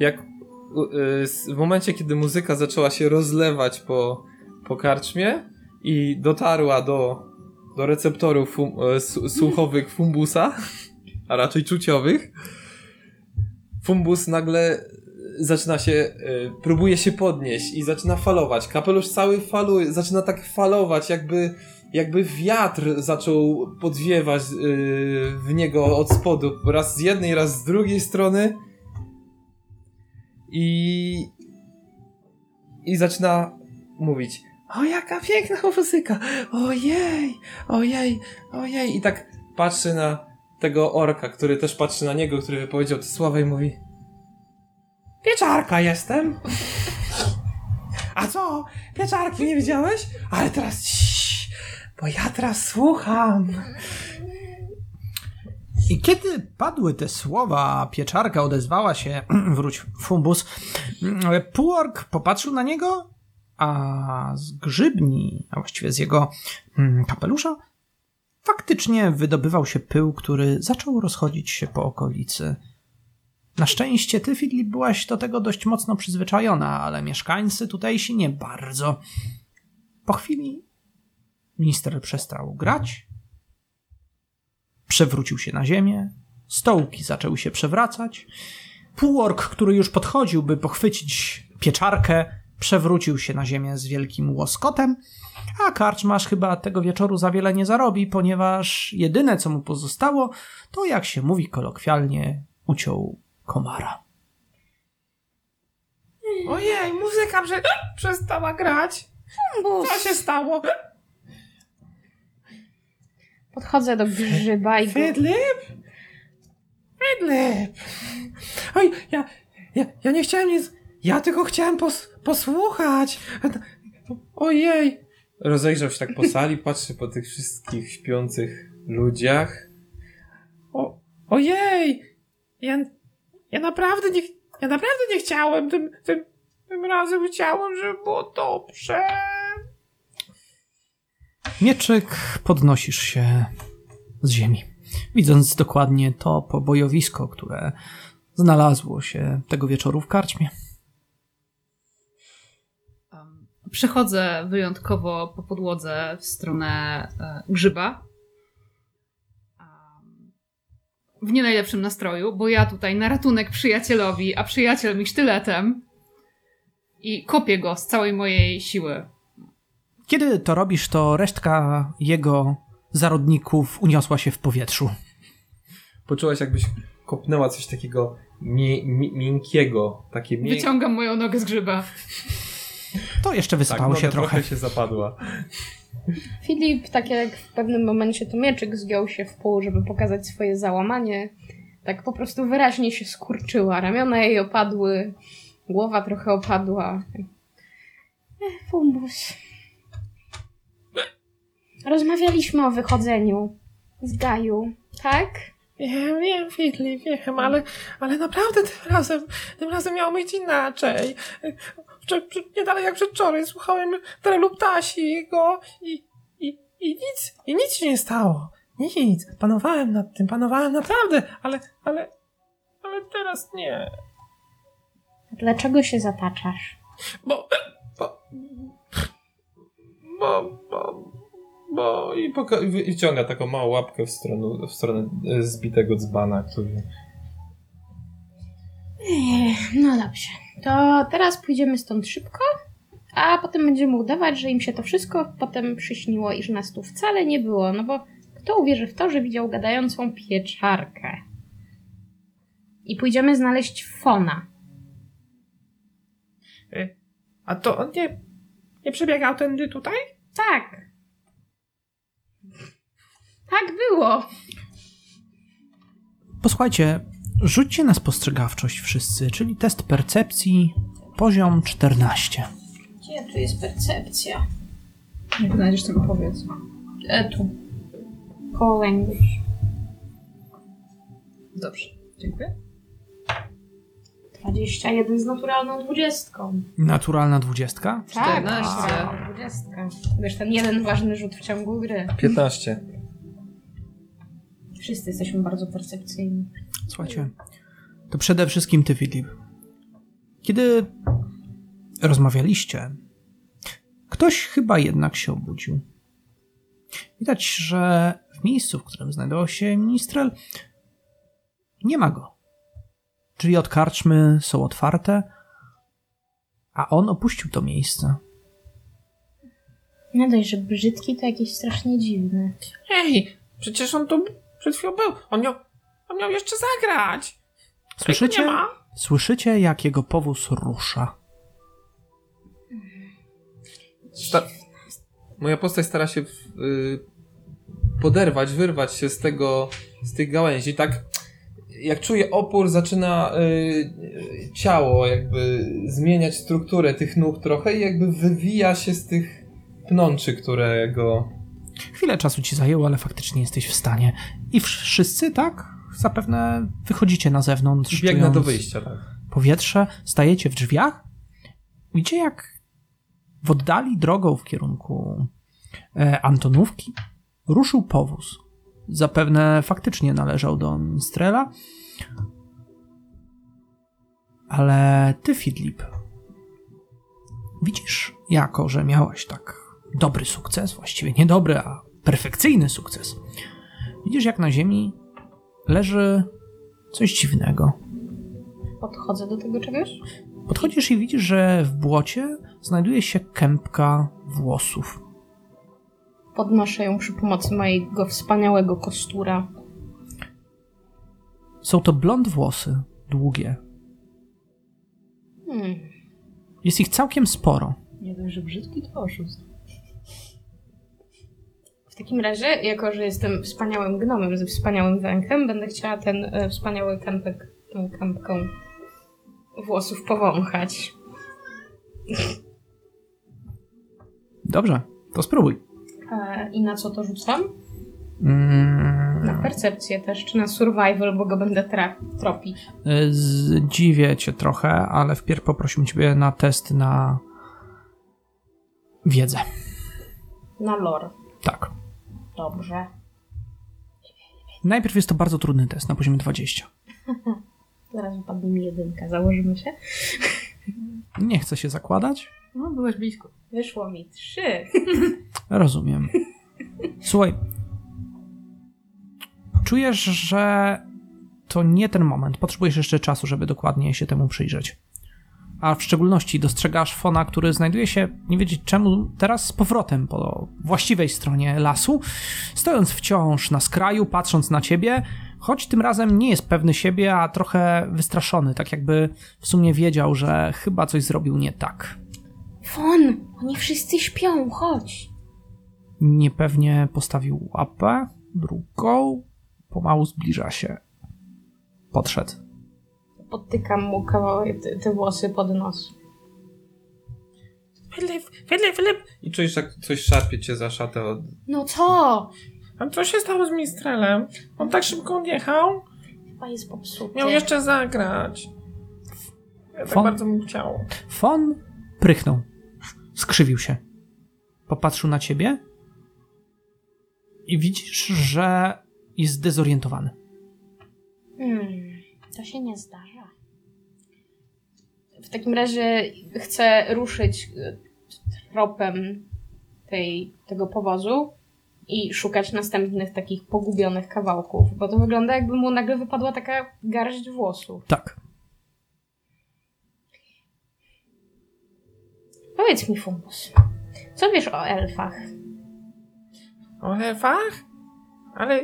Jak y, w momencie, kiedy muzyka zaczęła się rozlewać po, po karczmie i dotarła do, do receptorów fum, e, słuchowych Fumbusa, a raczej czuciowych, Fumbus nagle zaczyna się, y, próbuje się podnieść i zaczyna falować. Kapelusz cały faluje, zaczyna tak falować, jakby, jakby wiatr zaczął podwiewać y, w niego od spodu, raz z jednej, raz z drugiej strony. I. I zaczyna mówić: O, jaka piękna muzyka! Ojej, ojej, ojej. I tak patrzy na tego orka, który też patrzy na niego, który wypowiedział te słowa i mówi: Pieczarka jestem. A co? Pieczarki nie widziałeś? Ale teraz bo ja teraz słucham. I kiedy padły te słowa, pieczarka odezwała się, wróć Fumbus, półork popatrzył na niego, a z grzybni, a właściwie z jego mm, kapelusza, faktycznie wydobywał się pył, który zaczął rozchodzić się po okolicy. Na szczęście ty, Fidlip, byłaś do tego dość mocno przyzwyczajona, ale mieszkańcy tutejsi nie bardzo. Po chwili minister przestał grać, przewrócił się na ziemię, stołki zaczęły się przewracać. Półork, który już podchodził, by pochwycić pieczarkę, przewrócił się na ziemię z wielkim łoskotem, a karczmasz chyba tego wieczoru za wiele nie zarobi, ponieważ jedyne, co mu pozostało, to jak się mówi kolokwialnie, uciął komara. Ojej, muzyka prze- przestała grać. Co się stało? Podchodzę do grzyba i. Fidlip? Fidlip! Oj, ja, ja, ja nie chciałem nic... Ja tylko chciałem pos posłuchać. Ojej. Rozejrzał się tak po sali, patrzy po tych wszystkich śpiących ludziach. O, ojej! Ja, ja naprawdę nie, ja naprawdę nie chciałem. Tym, tym, tym razem chciałem, żeby było dobrze. Mieczyk podnosisz się z ziemi, widząc dokładnie to pobojowisko, które znalazło się tego wieczoru w karczmie. Przechodzę wyjątkowo po podłodze w stronę e, grzyba. W nie najlepszym nastroju, bo ja tutaj na ratunek przyjacielowi, a przyjaciel mi sztyletem. I kopię go z całej mojej siły. Kiedy to robisz, to resztka jego zarodników uniosła się w powietrzu. Poczułaś, jakbyś kopnęła coś takiego mie, mi, miękkiego. Takie mię... Wyciągam moją nogę z grzyba. To jeszcze tak, wysypało noga się trochę. trochę się zapadła. Filip, tak jak w pewnym momencie to mieczyk zgiął się w pół, żeby pokazać swoje załamanie, tak po prostu wyraźnie się skurczyła. Ramiona jej opadły, głowa trochę opadła. Ech, Fumbus. Rozmawialiśmy o wychodzeniu z Gaju, tak? Wiem, wiem, Fidli, wiem, ale, ale naprawdę tym razem, tym razem miało być inaczej. Wczor- nie dalej jak przedwczoraj słuchałem Trelu Ptasiego i, i, i nic, i nic się nie stało. Nic. Panowałem nad tym, panowałem naprawdę, ale, ale, ale teraz nie. Dlaczego się zataczasz? Bo, bo, bo, bo, bo i, poka- i wyciąga taką małą łapkę w stronę, w stronę e, zbitego dzbana, który... No dobrze. To teraz pójdziemy stąd szybko, a potem będziemy udawać, że im się to wszystko potem przyśniło i że nas tu wcale nie było, no bo kto uwierzy w to, że widział gadającą pieczarkę? I pójdziemy znaleźć Fona. A to on nie, nie przebiegał tędy tutaj? Tak. Tak było. Posłuchajcie, rzućcie na spostrzegawczość wszyscy, czyli test percepcji, poziom 14. Gdzie tu jest percepcja? Jak znajdziesz, to mi powiedz. E, tu. Koło language. Dobrze, dziękuję. 21 z naturalną dwudziestką. Naturalna dwudziestka? Tak, 14. naturalna dwudziestka. Wiesz, ten jeden ważny rzut w ciągu gry. 15. Wszyscy jesteśmy bardzo percepcyjni. Słuchajcie, to przede wszystkim ty, Filip. Kiedy rozmawialiście, ktoś chyba jednak się obudził. Widać, że w miejscu, w którym znajdował się ministrel, nie ma go. Drzwi od karczmy są otwarte, a on opuścił to miejsce. Nie dość, że brzydki, to jakieś strasznie dziwne. Ej, przecież on tu przed chwilą był. On miał, on miał jeszcze zagrać. Słyszycie? Nie ma. Słyszycie, jak jego powóz rusza. Sta- Moja postać stara się w, y, poderwać, wyrwać się z tego, z tych gałęzi. Tak jak czuje opór, zaczyna y, y, ciało jakby zmieniać strukturę tych nóg trochę i jakby wywija się z tych pnączy, które go... Chwilę czasu ci zajęło, ale faktycznie jesteś w stanie. I wszyscy, tak? Zapewne wychodzicie na zewnątrz. Biegnę do wyjścia, tak. Powietrze, stajecie w drzwiach. Widzicie, jak w oddali drogą w kierunku e, Antonówki ruszył powóz. Zapewne faktycznie należał do Mistrela. Ale ty, Fidlip, widzisz, jako że miałeś tak dobry sukces, właściwie nie dobry, a perfekcyjny sukces. Widzisz, jak na ziemi leży coś dziwnego. Podchodzę do tego czegoś? Podchodzisz i widzisz, że w błocie znajduje się kępka włosów. Podnoszę ją przy pomocy mojego wspaniałego kostura. Są to blond włosy, długie. Hmm. Jest ich całkiem sporo. Nie dość, że brzydki, to oszust. W takim razie, jako że jestem wspaniałym gnomem ze wspaniałym węchem, będę chciała ten e, wspaniały kępek tą kępką włosów powąchać. Dobrze, to spróbuj. E, I na co to rzucam? Mm, Na percepcję też, czy na survival, bo go będę tra- tropić. y, Zdziwię cię trochę, ale wpierw poprosiłbym ciebie na test na wiedzę. Na lore. Tak. Dobrze. Najpierw jest to bardzo trudny test na poziomie 20. Zaraz wypadnie mi jedynka, założymy się. Nie chcę się zakładać. No, byłeś blisko. Wyszło mi trzy. Rozumiem. Słuchaj. Czujesz, że to nie ten moment. Potrzebujesz jeszcze czasu, żeby dokładnie się temu przyjrzeć. A w szczególności dostrzegasz Fona, który znajduje się, nie wiedzieć czemu, teraz z powrotem po właściwej stronie lasu, stojąc wciąż na skraju, patrząc na ciebie, choć tym razem nie jest pewny siebie, a trochę wystraszony, tak jakby w sumie wiedział, że chyba coś zrobił nie tak. Fon, oni wszyscy śpią, chodź. Niepewnie postawił łapę, drugą, pomału zbliża się. Podszedł. Podtykam mu kawałek, te, te włosy pod nos. Filip, Filip, Filip! I czujesz, jak coś szarpie cię za szatę od... No co? A co się stało z Mistrelem? On tak szybko odjechał? Chyba jest popsuty. Miał jeszcze zagrać. Ja tak Fon? bardzo bym chciał. Fon prychnął. Skrzywił się. Popatrzył na ciebie i widzisz, że jest zdezorientowany. Hmm, to się nie zdarza. W takim razie chcę ruszyć e, tropem tej, tego powozu i szukać następnych takich pogubionych kawałków, bo to wygląda jakby mu nagle wypadła taka garść włosów. Tak. Powiedz mi, Fumbus, co wiesz o elfach? O elfach? Ale...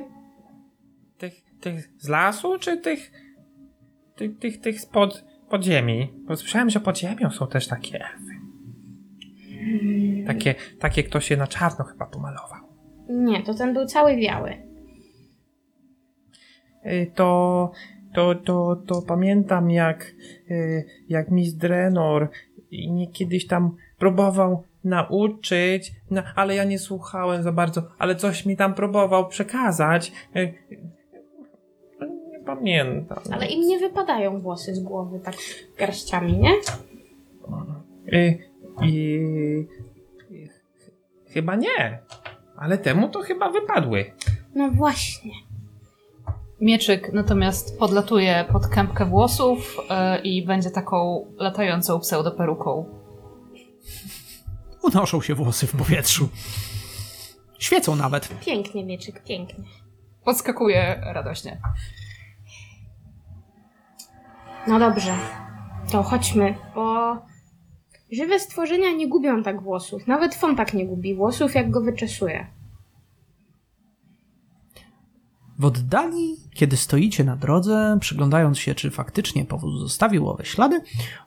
Tych, tych z lasu, czy tych... Tych, tych, tych spod podziemi? Bo słyszałem, że pod ziemią są też takie elfy. Takie, takie ktoś je na czarno chyba pomalował. Nie, to ten był cały biały. Y, to, to, to, to pamiętam jak, y, jak Miss Drenor mnie kiedyś tam próbował nauczyć, no, ale ja nie słuchałem za bardzo, ale coś mi tam próbował przekazać. Y, pamiętam. Ale im nie wypadają włosy z głowy tak garściami, nie? Y, y, y, chyba nie, ale temu to chyba wypadły. No właśnie. Mieczyk natomiast podlatuje pod kępkę włosów e, i będzie taką latającą pseudoperuką. Unoszą się włosy w powietrzu. Świecą nawet. Pięknie, mieczyk, pięknie. Podskakuje radośnie. No dobrze, to chodźmy, bo żywe stworzenia nie gubią tak włosów. Nawet fon tak nie gubi włosów, jak go wyczesuje. W oddali, kiedy stoicie na drodze, przyglądając się, czy faktycznie powóz zostawił owe ślady,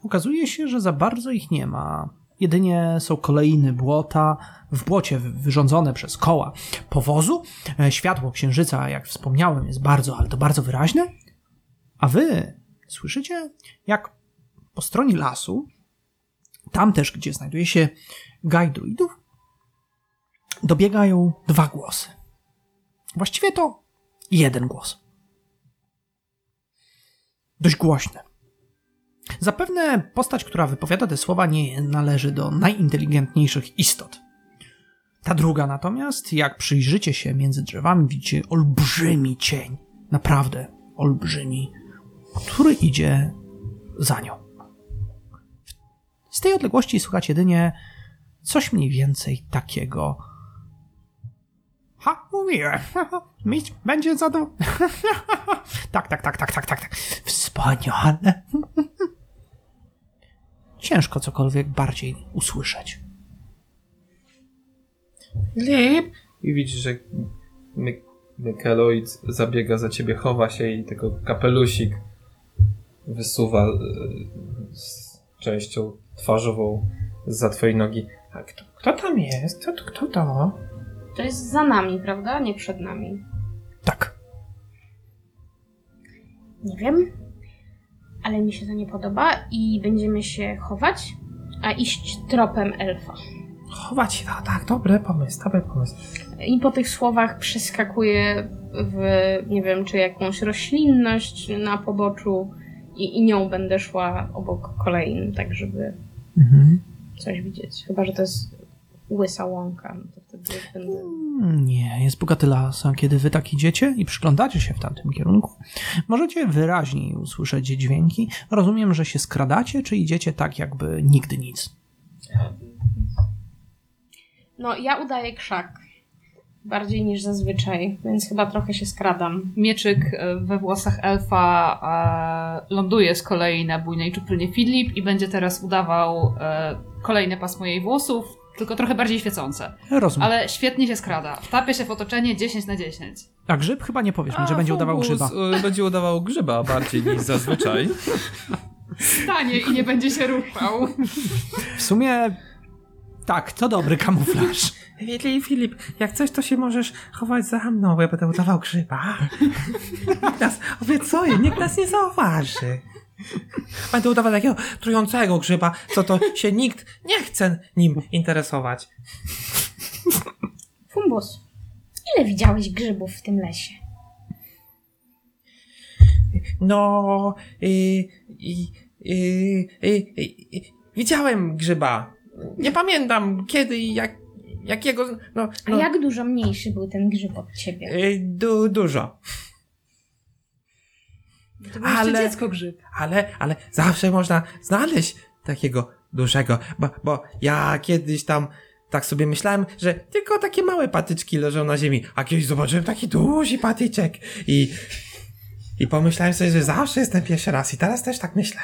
okazuje się, że za bardzo ich nie ma. Jedynie są kolejne błota, w błocie wy- wyrządzone przez koła powozu. E, Światło księżyca, jak wspomniałem, jest bardzo, ale to bardzo wyraźne. A wy słyszycie, jak po stronie lasu, tam też, gdzie znajduje się gaj druidów, dobiegają dwa głosy. Właściwie to jeden głos. Dość głośny. Zapewne postać, która wypowiada te słowa, nie należy do najinteligentniejszych istot. Ta druga natomiast, jak przyjrzycie się między drzewami, widzicie olbrzymi cień. Naprawdę olbrzymi, który idzie za nią. Z tej odległości słychać jedynie coś mniej więcej takiego. Ha, mówiłem. Mistrz będzie zadowolony. tak, tak, tak, tak, tak, tak, tak. Wspaniale. Ciężko cokolwiek bardziej usłyszeć. Lip! I widzisz, że My- Mikeloid zabiega za ciebie, chowa się i tylko kapelusik wysuwa e, z częścią twarzową za twojej nogi. A kto, kto tam jest? Kto, to- kto to? To jest za nami, prawda? Nie przed nami. Tak. Nie wiem. ale mi się to nie podoba i będziemy się chować, a iść tropem elfa. Chować, no tak, dobry pomysł, dobry pomysł. I po tych słowach przeskakuję w, nie wiem, czy jakąś roślinność na poboczu i, i nią będę szła obok kolejnym, tak żeby Mhm. coś widzieć. Chyba, że to jest łysa łąka, no to wtedy będę... Nie, jest bogaty las, a kiedy wy tak idziecie i przyglądacie się w tamtym kierunku, możecie wyraźniej usłyszeć dźwięki. Rozumiem, że się skradacie, czy idziecie tak jakby nigdy nic. No, ja udaję krzak. Bardziej niż zazwyczaj, więc chyba trochę się skradam. Mieczyk e, we włosach elfa e, ląduje z kolei na bujnej czuprynie Fidlip i będzie teraz udawał e, kolejne pasmo jej włosów, tylko trochę bardziej świecące. Rozumiem. Ale świetnie się skrada. Wtapia się w otoczenie 10 na 10. A grzyb chyba nie powiesz mi, że będzie udawał grzyba. y, Będzie udawał grzyba bardziej niż zazwyczaj. Stanie i nie będzie się ruszał. W sumie tak, to dobry kamuflaż. Wiedli Filip, jak coś, to się możesz chować za mną, bo ja będę udawał grzyba. Nikt nas, obiecuję, nikt nas nie zauważy. Będę udawał takiego trującego grzyba, co to się nikt nie chce nim interesować. Fumbus, ile widziałeś grzybów w tym lesie? No, i, i, i, i, i, i widziałem grzyba. Nie pamiętam kiedy i jak, jakiego, no, A no jak dużo mniejszy był ten grzyb od ciebie? y, du, dużo. To jeszcze Ale- dziecko grzyb. ale, ale zawsze można znaleźć takiego dużego, bo, bo ja kiedyś tam tak sobie myślałem, że tylko takie małe patyczki leżą na ziemi, a kiedyś zobaczyłem taki duży patyczek i, i pomyślałem sobie, że zawsze jestem pierwszy raz i teraz też tak myślę.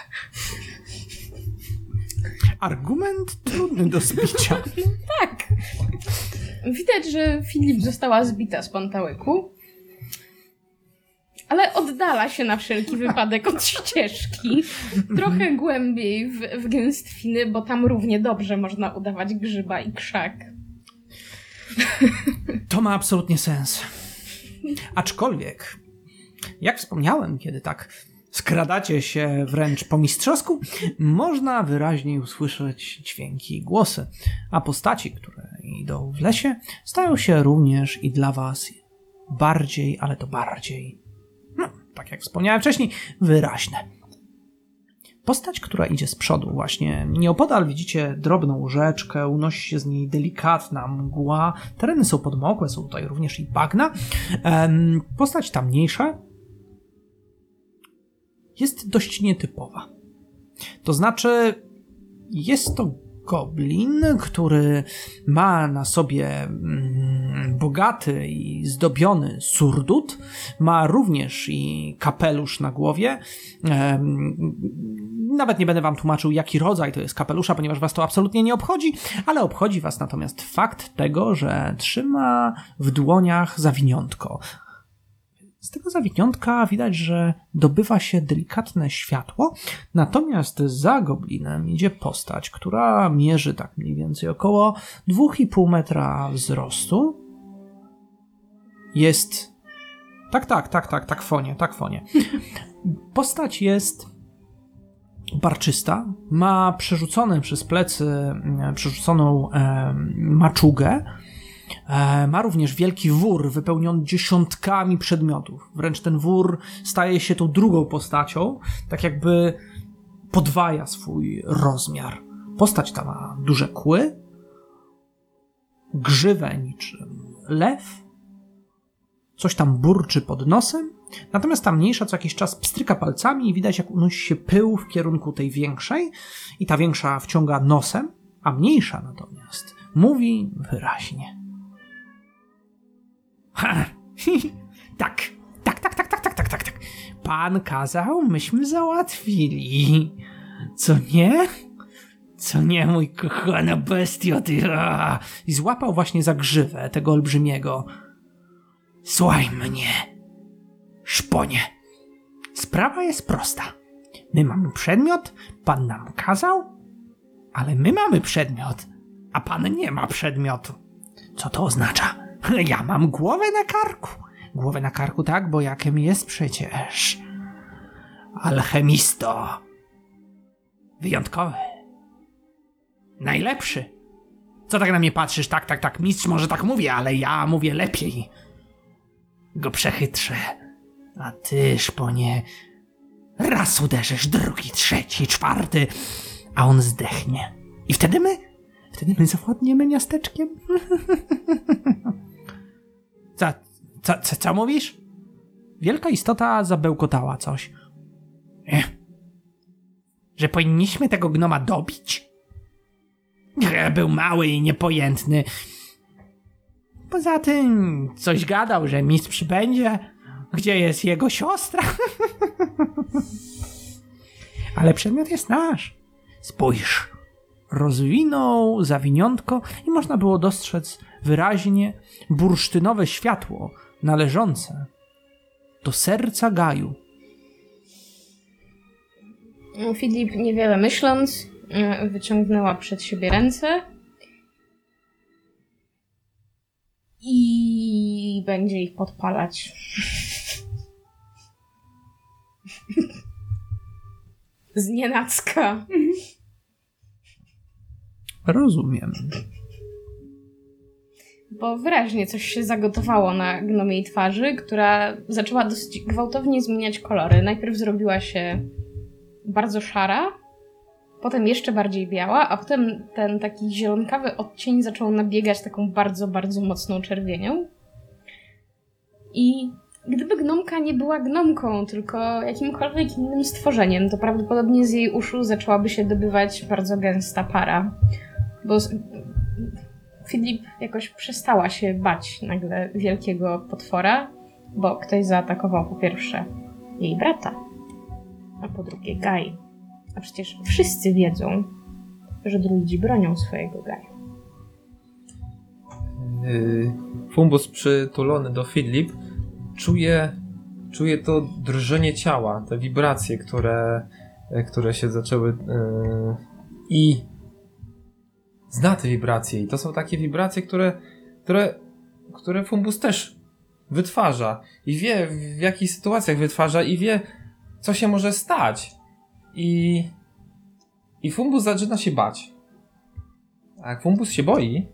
Argument trudny do zbicia. Tak. Widać, że Filip została zbita z pantałyku. Ale oddala się na wszelki wypadek od ścieżki. Trochę głębiej w, w gęstwiny, bo tam równie dobrze można udawać grzyba i krzak. To ma absolutnie sens. Aczkolwiek, jak wspomniałem, kiedy tak skradacie się wręcz po mistrzowsku, można wyraźniej usłyszeć dźwięki i głosy, a postaci, które idą w lesie, stają się również i dla was bardziej, ale to bardziej, no, tak jak wspomniałem wcześniej, wyraźne. Postać, która idzie z przodu, właśnie nieopodal widzicie drobną rzeczkę, unosi się z niej delikatna mgła. Tereny są podmokłe, są tutaj również i bagna. Postać ta mniejsza jest dość nietypowa. To znaczy, jest to goblin, który ma na sobie mm, bogaty i zdobiony surdut, ma również i kapelusz na głowie. Nawet nie będę wam tłumaczył, jaki rodzaj to jest kapelusza, ponieważ was to absolutnie nie obchodzi, ale obchodzi was natomiast fakt tego, że trzyma w dłoniach zawiniątko. Z tego zawiniątka widać, że dobywa się delikatne światło, natomiast za goblinem idzie postać, która mierzy tak mniej więcej około 2,5 metra wzrostu. Jest. Tak, tak, tak, tak, tak, fonie, tak, fonie. Postać jest barczysta, ma przerzucone przez plecy, mm, przerzuconą e, maczugę, Ma również wielki wór wypełniony dziesiątkami przedmiotów. Wręcz ten wór staje się tą drugą postacią, tak jakby podwaja swój rozmiar. Postać ta ma duże kły, grzywę niczym lew, coś tam burczy pod nosem, natomiast ta mniejsza co jakiś czas pstryka palcami i widać jak unosi się pył w kierunku tej większej i ta większa wciąga nosem, a mniejsza natomiast mówi wyraźnie. Ha, tak, tak, tak, tak, tak, tak, tak, tak, tak. Pan kazał, myśmy załatwili. Co nie? Co nie, mój kochana bestio, ty. I złapał właśnie za grzywę tego olbrzymiego. Słuchaj mnie, szponie. Sprawa jest prosta. My mamy przedmiot, pan nam kazał, ale my mamy przedmiot, a pan nie ma przedmiotu. Co to oznacza? Ja mam głowę na karku. Głowę na karku, tak, bo jakiem jest przecież. alchemisto. Wyjątkowy. Najlepszy. Co tak na mnie patrzysz? Tak, tak, tak, mistrz może tak mówię, ale ja mówię lepiej. Go przechytrzę. A ty, szponie, raz uderzysz, drugi, trzeci, czwarty, a on zdechnie. I wtedy my? Wtedy my zawładniemy miasteczkiem. co, co, co, co mówisz? Wielka istota zabełkotała coś. Ech. Że powinniśmy tego gnoma dobić? Ech, Był mały i niepojętny. Poza tym coś gadał, że mistrz przybędzie. Gdzie jest jego siostra? Ale przedmiot jest nasz. Spójrz. Rozwinął zawiniątko i można było dostrzec wyraźnie bursztynowe światło należące do serca Gaju. Filip, niewiele myśląc, y, wyciągnęła przed siebie ręce i będzie ich podpalać. Z nienacka. Rozumiem. Bo wyraźnie coś się zagotowało na gnomiej twarzy, która zaczęła dosyć gwałtownie zmieniać kolory. Najpierw zrobiła się bardzo szara, potem jeszcze bardziej biała, a potem ten taki zielonkawy odcień zaczął nabiegać taką bardzo, bardzo mocną czerwienią. I gdyby gnomka nie była gnomką, tylko jakimkolwiek innym stworzeniem, to prawdopodobnie z jej uszu zaczęłaby się dobywać bardzo gęsta para. Bo Filip jakoś przestała się bać nagle wielkiego potwora, bo ktoś zaatakował po pierwsze jej brata, a po drugie Gaj. A przecież wszyscy wiedzą, że druidzi bronią swojego Gaja. Yy, Fumbus przytulony do Filip czuje, czuje to drżenie ciała, te wibracje, które, które się zaczęły yy, i zna te wibracje i to są takie wibracje, które, które, które Fumbus też wytwarza i wie w jakich sytuacjach wytwarza i wie co się może stać i i Fumbus zaczyna się bać. A jak Fumbus się boi,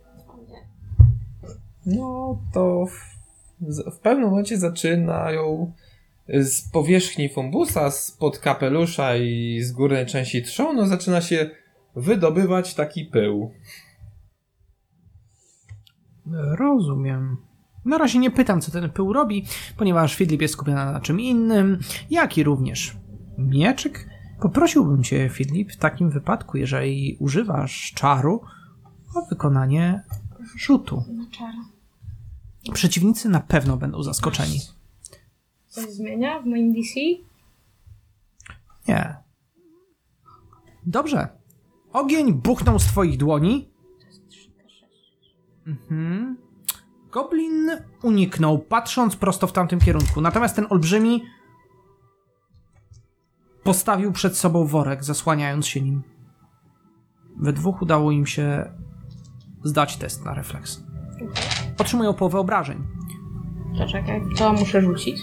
no to w, w pewnym momencie zaczynają z powierzchni funbusa, spod kapelusza i z górnej części trzonu zaczyna się wydobywać taki pył. Rozumiem. Na razie nie pytam, co ten pył robi, ponieważ Filip jest skupiony na czym innym, jak i również mieczyk. Poprosiłbym cię, Filip, w takim wypadku, jeżeli używasz czaru, o wykonanie rzutu. Na czara. Przeciwnicy na pewno będą zaskoczeni. Coś zmienia w moim DC? Nie. Dobrze. Ogień buchnął z twoich dłoni. Mhm. Goblin uniknął, patrząc prosto w tamtym kierunku. Natomiast ten olbrzymi postawił przed sobą worek, zasłaniając się nim. We dwóch udało im się zdać test na refleks. Otrzymują połowę obrażeń. To czekaj, to muszę rzucić.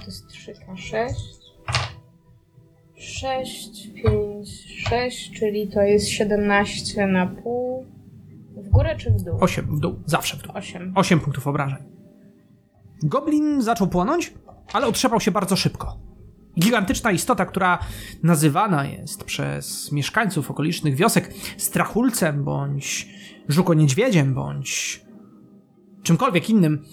To jest 3K6. 6, 5, 6, czyli to jest 17 na pół. W górę czy w dół? 8 w dół, zawsze w dół. 8. 8 punktów obrażeń. Goblin zaczął płonąć, ale otrzepał się bardzo szybko. Gigantyczna istota, która nazywana jest przez mieszkańców okolicznych wiosek strachulcem, bądź żuko-niedźwiedziem, bądź czymkolwiek innym,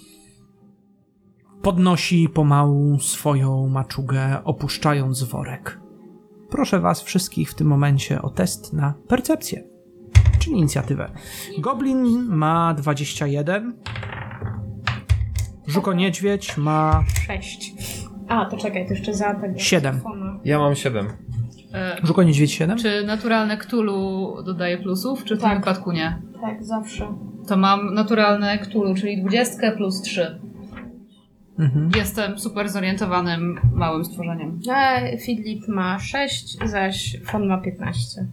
podnosi pomału swoją maczugę, opuszczając worek. Proszę was wszystkich w tym momencie o test na percepcję, czyli inicjatywę. Goblin ma 21. Żuko-niedźwiedź ma 6. A, to czekaj, to jeszcze za tego. Siedem. telefonu. Ja mam 7. E, Żuko-niedźwiedź 7? czy naturalne Cthulhu dodaje plusów, czy w Tak. tym wypadku nie? Tak, zawsze. To mam naturalne Cthulhu, czyli 20 plus 3. Mhm. Jestem super zorientowanym małym stworzeniem. A Filip ma 6, zaś Fon ma 15.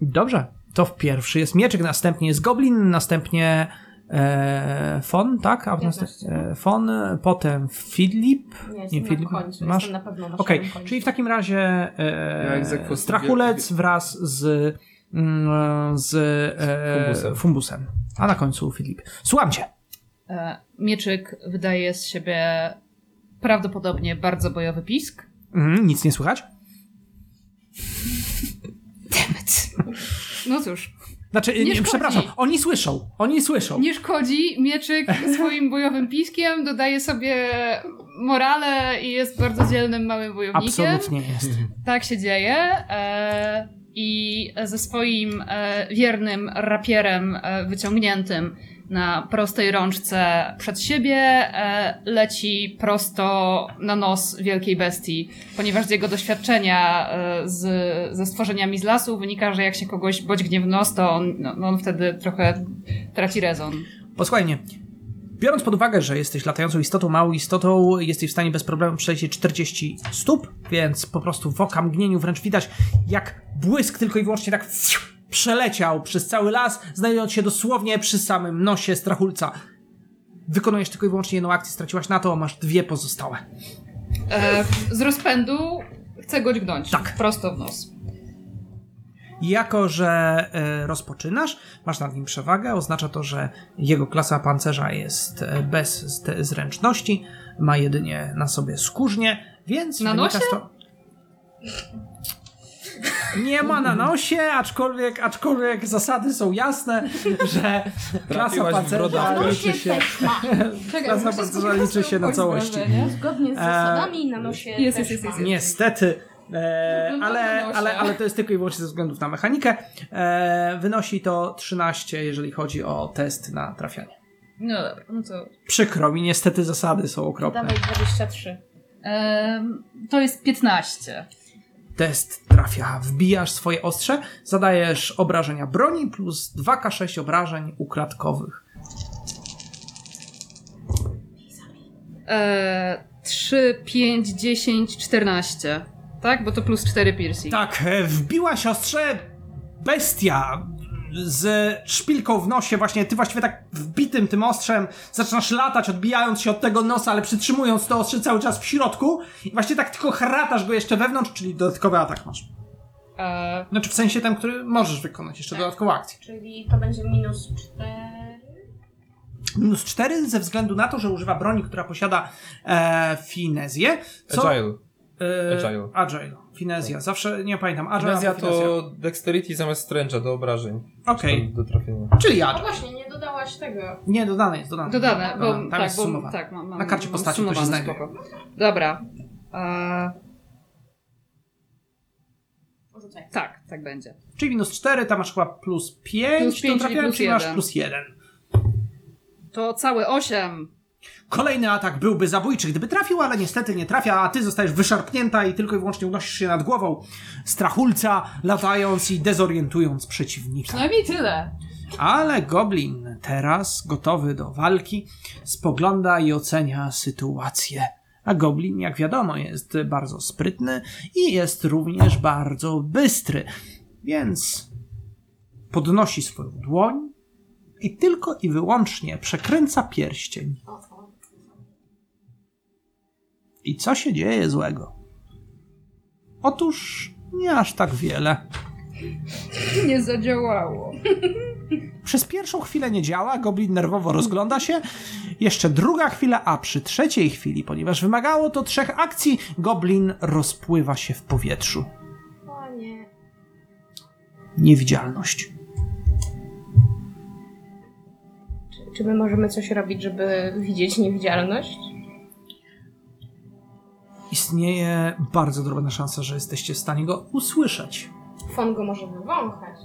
Dobrze. To w pierwszy jest mieczyk, następnie jest goblin, następnie e, Fon, tak? A następnie, e, Fon, potem Filip. Nie, jestem Filip, na końcu, masz? jestem na pewno na Okej, czyli w takim razie Ja e, egzekwo Strachulec wraz z, mm, z e, Fumbusem. Fumbusem. A na końcu Filip. Słucham cię. E, Mieczyk wydaje z siebie prawdopodobnie bardzo bojowy pisk. Mhm, nic nie słychać? No cóż, Znaczy, nie, Nie przepraszam, oni słyszą, oni słyszą. nie szkodzi. Mieczyk swoim bojowym piskiem dodaje sobie morale i jest bardzo dzielnym małym wojownikiem. Absolutnie jest. Tak się dzieje. E, I ze swoim e, wiernym rapierem wyciągniętym na prostej rączce przed siebie e, leci prosto na nos wielkiej bestii, ponieważ z jego doświadczenia e, z, ze stworzeniami z lasu wynika, że jak się kogoś bodźgnie w nos, to on, no, no on wtedy trochę traci rezon. Posłuchaj mnie. Biorąc pod uwagę, że jesteś latającą istotą, małą istotą, jesteś w stanie bez problemu przejść 40 stóp, więc po prostu w oka mgnieniu wręcz widać, jak błysk tylko i wyłącznie tak przeleciał przez cały las, znajdując się dosłownie przy samym nosie strachulca. Wykonujesz tylko i wyłącznie jedną akcję, straciłaś na to, masz dwie pozostałe. E, z rozpędu chce go dźgnąć. Tak. Prosto w nos. Jako, że e, rozpoczynasz, masz nad nim przewagę, oznacza to, że jego klasa pancerza jest e, bez zręczności, ma jedynie na sobie skórznie, więc Na nosie? to... Nie ma na nosie, aczkolwiek, aczkolwiek zasady są jasne, że klasa brodawkę. liczy się, klasa pancerza liczy się na całości. Zgodnie z zasadami na nosie Jest, jest, jest, jest. Niestety. E, Wygląda ale, ale, ale to jest tylko i wyłącznie ze względów na mechanikę. E, wynosi to 13, jeżeli chodzi o test na trafianie. No dobra, no to Przykro mi, niestety zasady są okropne. Dawaj 23. Em, to jest 15. Test trafia. Wbijasz swoje ostrze, zadajesz obrażenia broni plus 2k6 obrażeń ukradkowych. E, 3, 5, 10, 14. Tak? Bo to plus 4 piercing. Tak, e, wbiła siostrze bestia z szpilką w nosie, właśnie ty właściwie tak wbitym tym ostrzem zaczynasz latać, odbijając się od tego nosa, ale przytrzymując to ostrze cały czas w środku i właśnie tak tylko haratasz go jeszcze wewnątrz, czyli dodatkowy atak masz. E, Znaczy w sensie ten, który możesz wykonać, jeszcze dodatkową akcję. Czyli to będzie minus 4. Minus 4 ze względu na to, że używa broni, która posiada e, finezję. Co, Agile. E, Agile. Agile. Finezja. Zawsze nie pamiętam. Agile Finezja to dexterity zamiast stręcza do obrażeń. Okej. Czy Do trafienia. Czyli Agile. właśnie, nie dodałaś tego. Nie, dodane jest, dodane. dodane, bo, Tam tak, jest bo sumowane. tak, mam, mam, Na karcie mam postaci to się znajduje. spoko. Dobra. E, Rzucaj. tak, tak będzie. Czyli minus 4, tam masz chyba plus 5, Plus pięć, to czyli trafiałem, plus czyli masz plus 1. To całe 8. Kolejny atak byłby zabójczy, gdyby trafił, ale niestety nie trafia, a ty zostajesz wyszarpnięta i tylko i wyłącznie unosisz się nad głową strachulca, latając i dezorientując przeciwnika. Przynajmniej tyle. Ale Goblin, teraz gotowy do walki, spogląda i ocenia sytuację. A Goblin, jak wiadomo, jest bardzo sprytny i jest również bardzo bystry, więc podnosi swoją dłoń i tylko i wyłącznie przekręca pierścień. I co się dzieje złego? Otóż nie aż tak wiele. Nie zadziałało. Przez pierwszą chwilę nie działa, goblin nerwowo rozgląda się. Jeszcze druga chwila, a przy trzeciej chwili, ponieważ wymagało to trzech akcji, goblin rozpływa się w powietrzu. O nie. Niewidzialność. Czy, czy my możemy coś robić, żeby widzieć niewidzialność? Istnieje bardzo drobna szansa, że jesteście w stanie go usłyszeć. Fon go może wywąchać.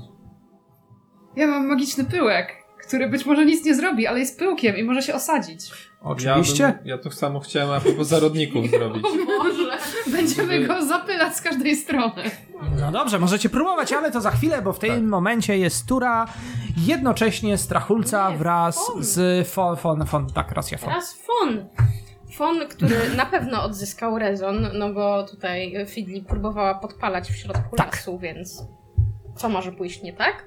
Ja mam magiczny pyłek, który być może nic nie zrobi, ale jest pyłkiem i może się osadzić. Oczywiście. Ja, bym, ja to samo chciałem a propos zarodników zrobić. Może. Będziemy go zapylać z każdej strony. No dobrze, możecie próbować, ale to za chwilę, bo w tym Tak. momencie jest tura jednocześnie strachulca Nie, wraz fon. z fon, fon, fon, tak, racja, fon. Teraz Fon. Fon, który na pewno odzyskał rezon, no bo tutaj Fidli próbowała podpalać w środku Tak. lasu, więc co może pójść nie tak?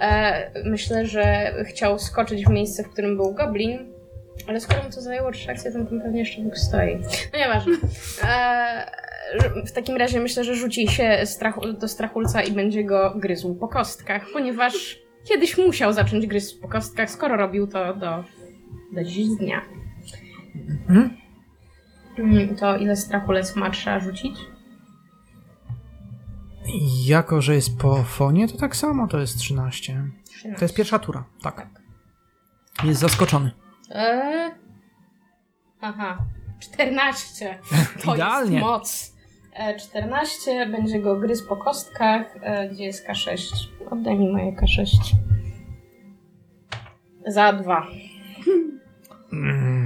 E, myślę, że chciał skoczyć w miejsce, w którym był goblin, ale skoro mu to zajęło trzy akcje, to tam pewnie jeszcze Bóg stoi. No nieważne. E, w takim razie myślę, że rzuci się strachu, do strachulca i będzie go gryzł po kostkach, ponieważ kiedyś musiał zacząć gryźć po kostkach, skoro robił to do, do dziś dnia. Mhm. To ile strachulec ma trzeba rzucić? Jako, że jest po fonie, to tak samo, to jest 13. 13. To jest pierwsza tura, tak. Jest zaskoczony. Eee... Aha, 14. To Idealnie. jest moc. E, 14 będzie go gryz po kostkach. E, gdzie jest K6? Oddaj mi moje K6. Za dwa. Mm,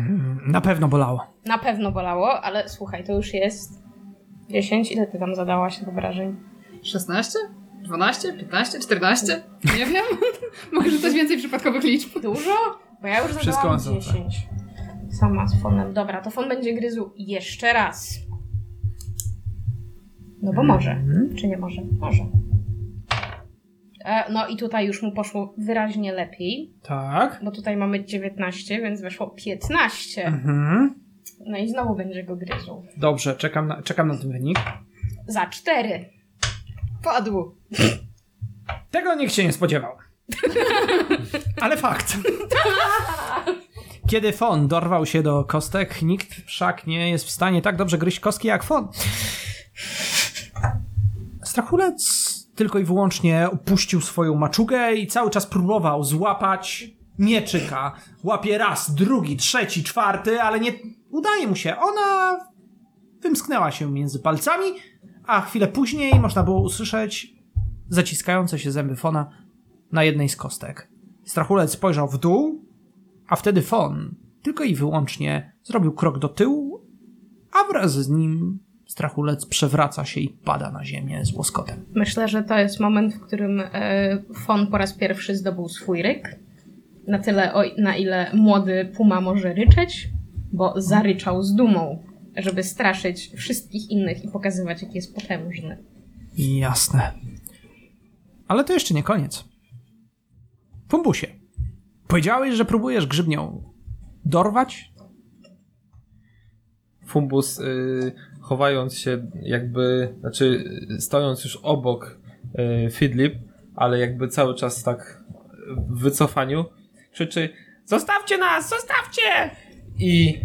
Na pewno bolało. Na pewno bolało, ale słuchaj, to już jest 10. Ile ty tam zadałaś obrażeń? 16? 12? 15? 14? Nie wiem. Mogę rzucać więcej przypadkowych liczb. Dużo? Bo ja już Wszystko zadałam ma sens. 10. Sama z fonem. Dobra, to fon będzie gryzł jeszcze raz. No bo może. Mhm. Czy nie może? Może. E, no i tutaj już mu poszło wyraźnie lepiej, Tak. bo tutaj mamy 19, więc weszło 15. Mhm. No i znowu będzie go gryzł. Dobrze, czekam na, czekam na ten wynik. Za 4. Padł. Tego nikt się nie spodziewał. Ale fakt. Kiedy Fon dorwał się do kostek, nikt wszak nie jest w stanie tak dobrze gryźć kostki jak Fon. Strachulec tylko i wyłącznie opuścił swoją maczugę i cały czas próbował złapać mieczyka. Łapie raz, drugi, trzeci, czwarty, ale nie udaje mu się. Ona wymsknęła się między palcami, a chwilę później można było usłyszeć zaciskające się zęby Fona na jednej z kostek. Strachulec spojrzał w dół, a wtedy Fon tylko i wyłącznie zrobił krok do tyłu, a wraz z nim Strachulec przewraca się i pada na ziemię z łoskotem. Myślę, że to jest moment, w którym e, Fon po raz pierwszy zdobył swój ryk. Na tyle, o, na ile młody puma może ryczeć, bo zaryczał z dumą, żeby straszyć wszystkich innych i pokazywać, jaki jest potężny. Jasne. Ale to jeszcze nie koniec. Pumbusie, powiedziałeś, że próbujesz grzybnią dorwać? Fumbus, y, chowając się jakby, znaczy stojąc już obok y, Fidlip, ale jakby cały czas tak w wycofaniu, krzyczy Zostawcie nas, zostawcie! I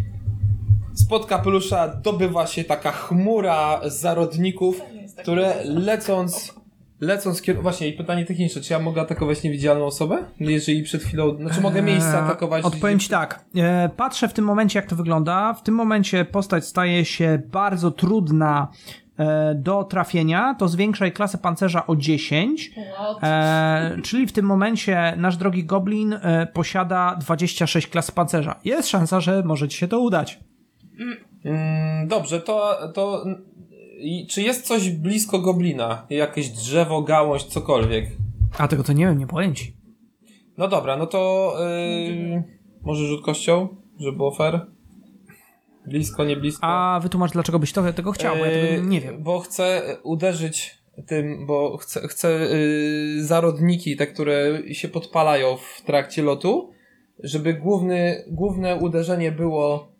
spod kapelusza dobywa się taka chmura zarodników, które lecąc lecąc kier... Właśnie, i pytanie techniczne, czy ja mogę atakować niewidzialną osobę? Jeżeli przed chwilą, znaczy mogę miejsce Eee, atakować? Odpowiem ci tak. E, patrzę w tym momencie, jak to wygląda. W tym momencie postać staje się bardzo trudna e, do trafienia. To zwiększaj klasę pancerza o 10. E, czyli w tym momencie nasz drogi Goblin e, posiada 26 klas pancerza. Jest szansa, że może ci się to udać. Mm, dobrze, to, to i czy jest coś blisko goblina? Jakieś drzewo, gałąź, cokolwiek? A tego to nie wiem, nie ci. No dobra, no to yy, może rzut kością, żeby było fair? Blisko, nie blisko? A wytłumacz, dlaczego byś to, tego chciał, bo ja tego Yy, nie wiem. Bo chcę uderzyć tym, bo chcę, chcę yy, zarodniki, te, które się podpalają w trakcie lotu, żeby główny, główne uderzenie było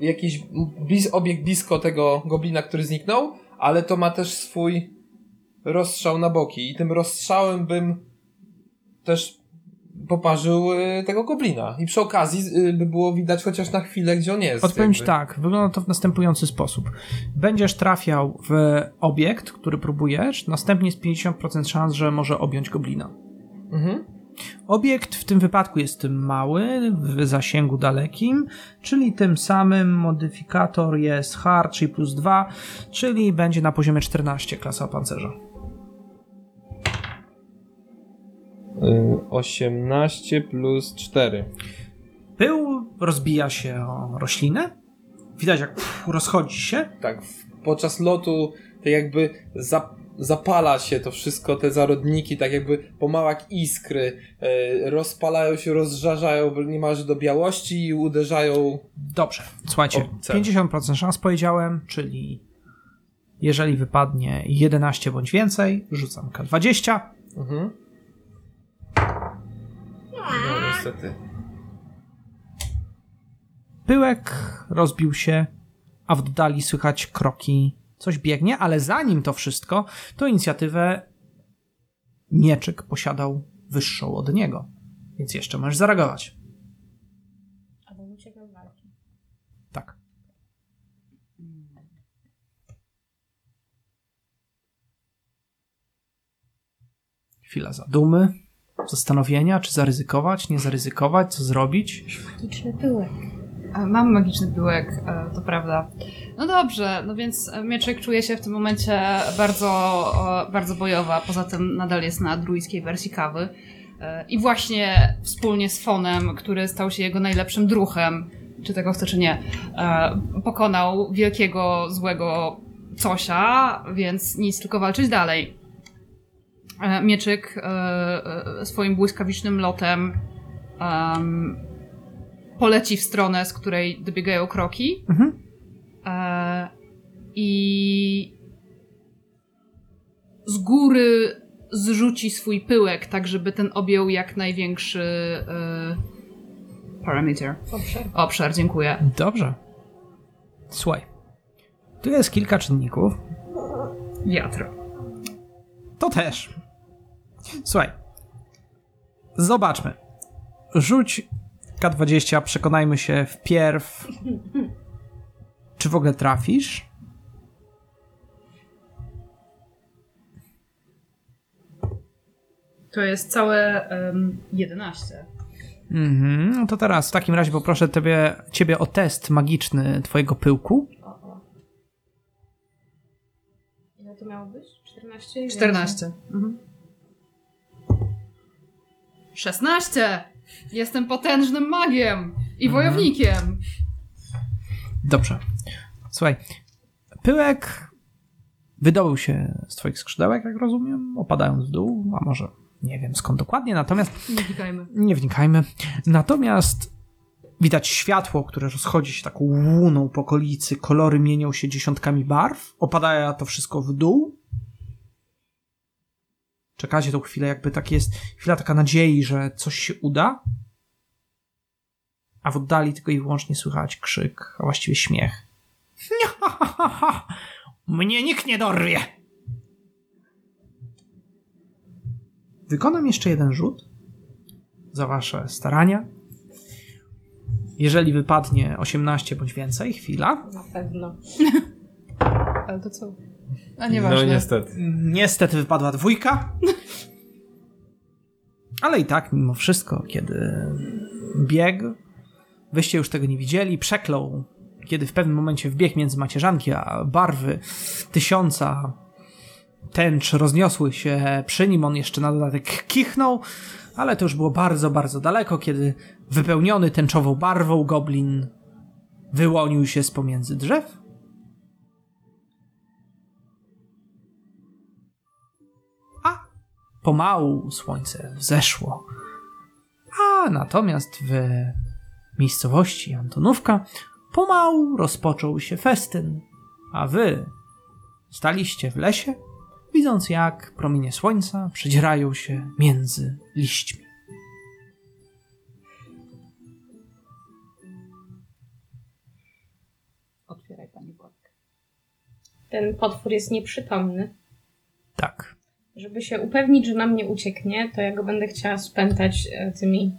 jakiś blis, obiekt blisko tego goblina, który zniknął, ale to ma też swój rozstrzał na boki i tym rozstrzałem bym też poparzył yy, tego goblina. I przy okazji yy, by było widać chociaż na chwilę, gdzie on jest. Odpowiem jakby. tak, wygląda to w następujący sposób. Będziesz trafiał w obiekt, który próbujesz, następnie jest 50% szans, że może objąć goblina. Mhm. Obiekt w tym wypadku jest mały, w zasięgu dalekim, czyli tym samym modyfikator jest hard, czyli plus 2, czyli będzie na poziomie 14 klasa pancerza. Y, 18 plus 4. Pył rozbija się o roślinę. Widać, jak pff, rozchodzi się. Tak, podczas lotu to jakby za, zapala się to wszystko, te zarodniki, tak jakby pomału jak iskry, e, rozpalają się, rozżarzają niemalże do białości i uderzają. Dobrze, słuchajcie, O, cel. 50% szans powiedziałem, czyli jeżeli wypadnie 11 bądź więcej, rzucam K20. Mhm. No niestety. Pyłek rozbił się, a w oddali słychać kroki. Coś biegnie, ale zanim to wszystko, to inicjatywę Mieczyk posiadał wyższą od niego. Więc jeszcze możesz zareagować. Albo uciekam walki. Tak. Chwila zadumy, zastanowienia, czy zaryzykować, nie zaryzykować, co zrobić. Magiczny pyłek. E, Mam magiczny pyłek, e, to prawda. No dobrze, no więc Mieczek czuje się w tym momencie bardzo, e, bardzo bojowa. Poza tym nadal jest na druidzkiej wersji kawy. E, I właśnie wspólnie z Fonem, który stał się jego najlepszym druhem, czy tego chce, czy nie, e, pokonał wielkiego, złego cosia, więc nic, tylko walczyć dalej. E, Mieczyk e, e, swoim błyskawicznym lotem em, poleci w stronę, z której dobiegają kroki. Mhm. E, I z góry zrzuci swój pyłek, tak żeby ten objął jak największy e, parameter. Obszar. Obszar, dziękuję. Dobrze. Słuchaj. Tu jest kilka czynników. Wiatr. To też. Słuchaj. Zobaczmy. Rzuć K20, przekonajmy się wpierw, czy w ogóle trafisz. To jest całe um, 11. Mhm, no to teraz w takim razie poproszę ciebie, ciebie o test magiczny twojego pyłku. O, o. Ile to miało być? 14? i 14. Mhm. 16! Jestem potężnym magiem i wojownikiem. Dobrze. Słuchaj, pyłek wydobył się z twoich skrzydełek, jak rozumiem, opadając w dół, a może nie wiem skąd dokładnie, natomiast Nie klikajmy. nie wnikajmy. Natomiast widać światło, które rozchodzi się taką łuną po okolicy, kolory mienią się dziesiątkami barw, opada to wszystko w dół. Czekacie tą chwilę, jakby tak jest chwila taka nadziei, że coś się uda. A w oddali tylko i wyłącznie słychać krzyk, a właściwie śmiech. Mnie nikt nie dorwie! Wykonam jeszcze jeden rzut za wasze starania. Jeżeli wypadnie 18 bądź więcej, chwila. Na pewno. Ale to co? A nieważne. No niestety. Niestety wypadła dwójka. Ale i tak, mimo wszystko, kiedy biegł, wyście już tego nie widzieli, przeklął, kiedy w pewnym momencie wbiegł między macierzanki, a barwy tysiąca tęcz rozniosły się przy nim, on jeszcze na dodatek kichnął, ale to już było bardzo, bardzo daleko, kiedy wypełniony tęczową barwą goblin wyłonił się z pomiędzy drzew pomału słońce wzeszło. A natomiast w miejscowości Antonówka pomału rozpoczął się festyn, a wy staliście w lesie, widząc jak promienie słońca przedzierają się między liśćmi. Otwieraj pani płatkę. Ten potwór jest nieprzytomny. Tak. Żeby się upewnić, że nam nie ucieknie, to ja go będę chciała spętać e, tymi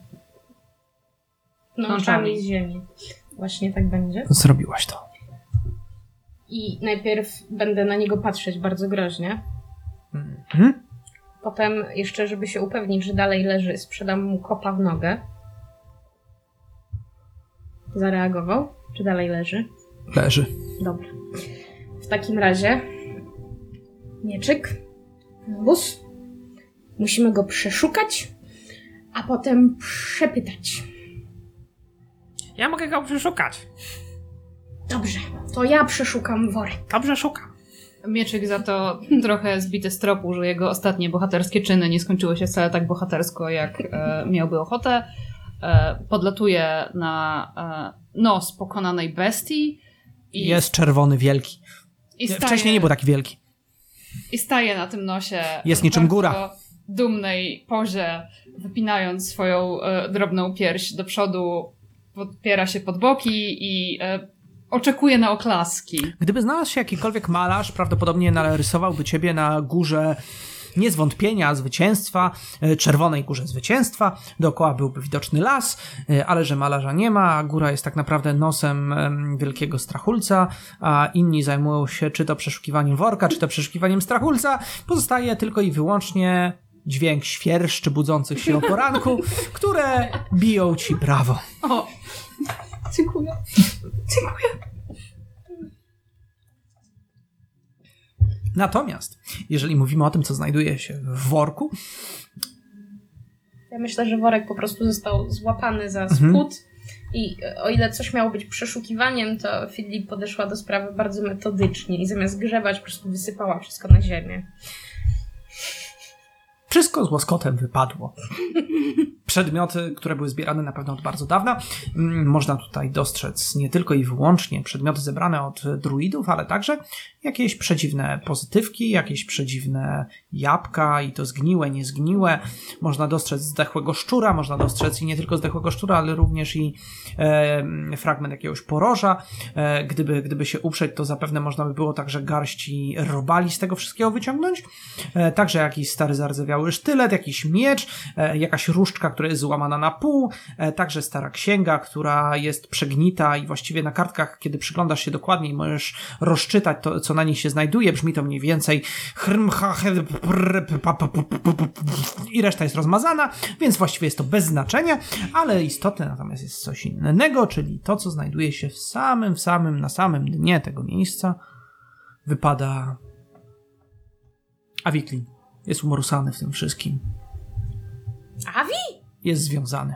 pnączami z ziemi. Właśnie tak będzie. Zrobiłaś to. I najpierw będę na niego patrzeć bardzo groźnie. Mhm. Potem jeszcze, żeby się upewnić, że dalej leży, sprzedam mu kopa w nogę. Zareagował? Czy dalej leży? Leży. Dobra. W takim razie mieczyk, wóz. Musimy go przeszukać, a potem przepytać. Ja mogę go przeszukać. Dobrze, to ja przeszukam worek. Dobrze szukam. Mieczyk za to trochę zbity z tropu, że jego ostatnie bohaterskie czyny nie skończyły się wcale tak bohatersko, jak e, miałby ochotę. E, podlatuje na e, nos pokonanej bestii i, Jest czerwony, wielki. i staje, Wcześniej nie był taki wielki. I staje na tym nosie. Jest niczym góra. dumnej pozie, wypinając swoją e, drobną pierś do przodu, podpiera się pod boki i e, oczekuje na oklaski. Gdyby znalazł się jakikolwiek malarz, prawdopodobnie narysowałby ciebie na górze niezwątpienia zwycięstwa, e, czerwonej górze zwycięstwa, dookoła byłby widoczny las, e, ale że malarza nie ma, a góra jest tak naprawdę nosem em, wielkiego strachulca, a inni zajmują się czy to przeszukiwaniem worka, czy to przeszukiwaniem strachulca, pozostaje tylko i wyłącznie dźwięk świerszczy budzących się o poranku, które biją ci brawo. O, Dziękuję. Dziękuję. Natomiast, jeżeli mówimy o tym, co znajduje się w worku, Ja myślę, że worek po prostu został złapany za Mhm. spód i e, o ile coś miało być przeszukiwaniem, to Filip podeszła do sprawy bardzo metodycznie i zamiast grzebać po prostu wysypała wszystko na ziemię. Wszystko z łoskotem wypadło. Przedmioty, które były zbierane na pewno od bardzo dawna, mm, można tutaj dostrzec nie tylko i wyłącznie przedmioty zebrane od druidów, ale także jakieś przedziwne pozytywki, jakieś przedziwne jabłka i to zgniłe, niezgniłe. Można dostrzec zdechłego szczura, można dostrzec i nie tylko zdechłego szczura, ale również i e, fragment jakiegoś poroża. E, gdyby, gdyby się uprzeć, to zapewne można by było także garści robali z tego wszystkiego wyciągnąć. E, także jakiś stary zardzewiały sztylet, jakiś miecz, e, jakaś różdżka, która jest złamana na pół, e, także stara księga, która jest przegnita i właściwie na kartkach, kiedy przyglądasz się dokładniej, możesz rozczytać to, co na nich się znajduje. Brzmi to mniej więcej i reszta jest rozmazana, więc właściwie jest to bez znaczenia, ale istotne natomiast jest coś innego, czyli to, co znajduje się w samym, w samym, na samym dnie tego miejsca, wypada Awiklin. Jest umorusany w tym wszystkim. Awi? Jest związany.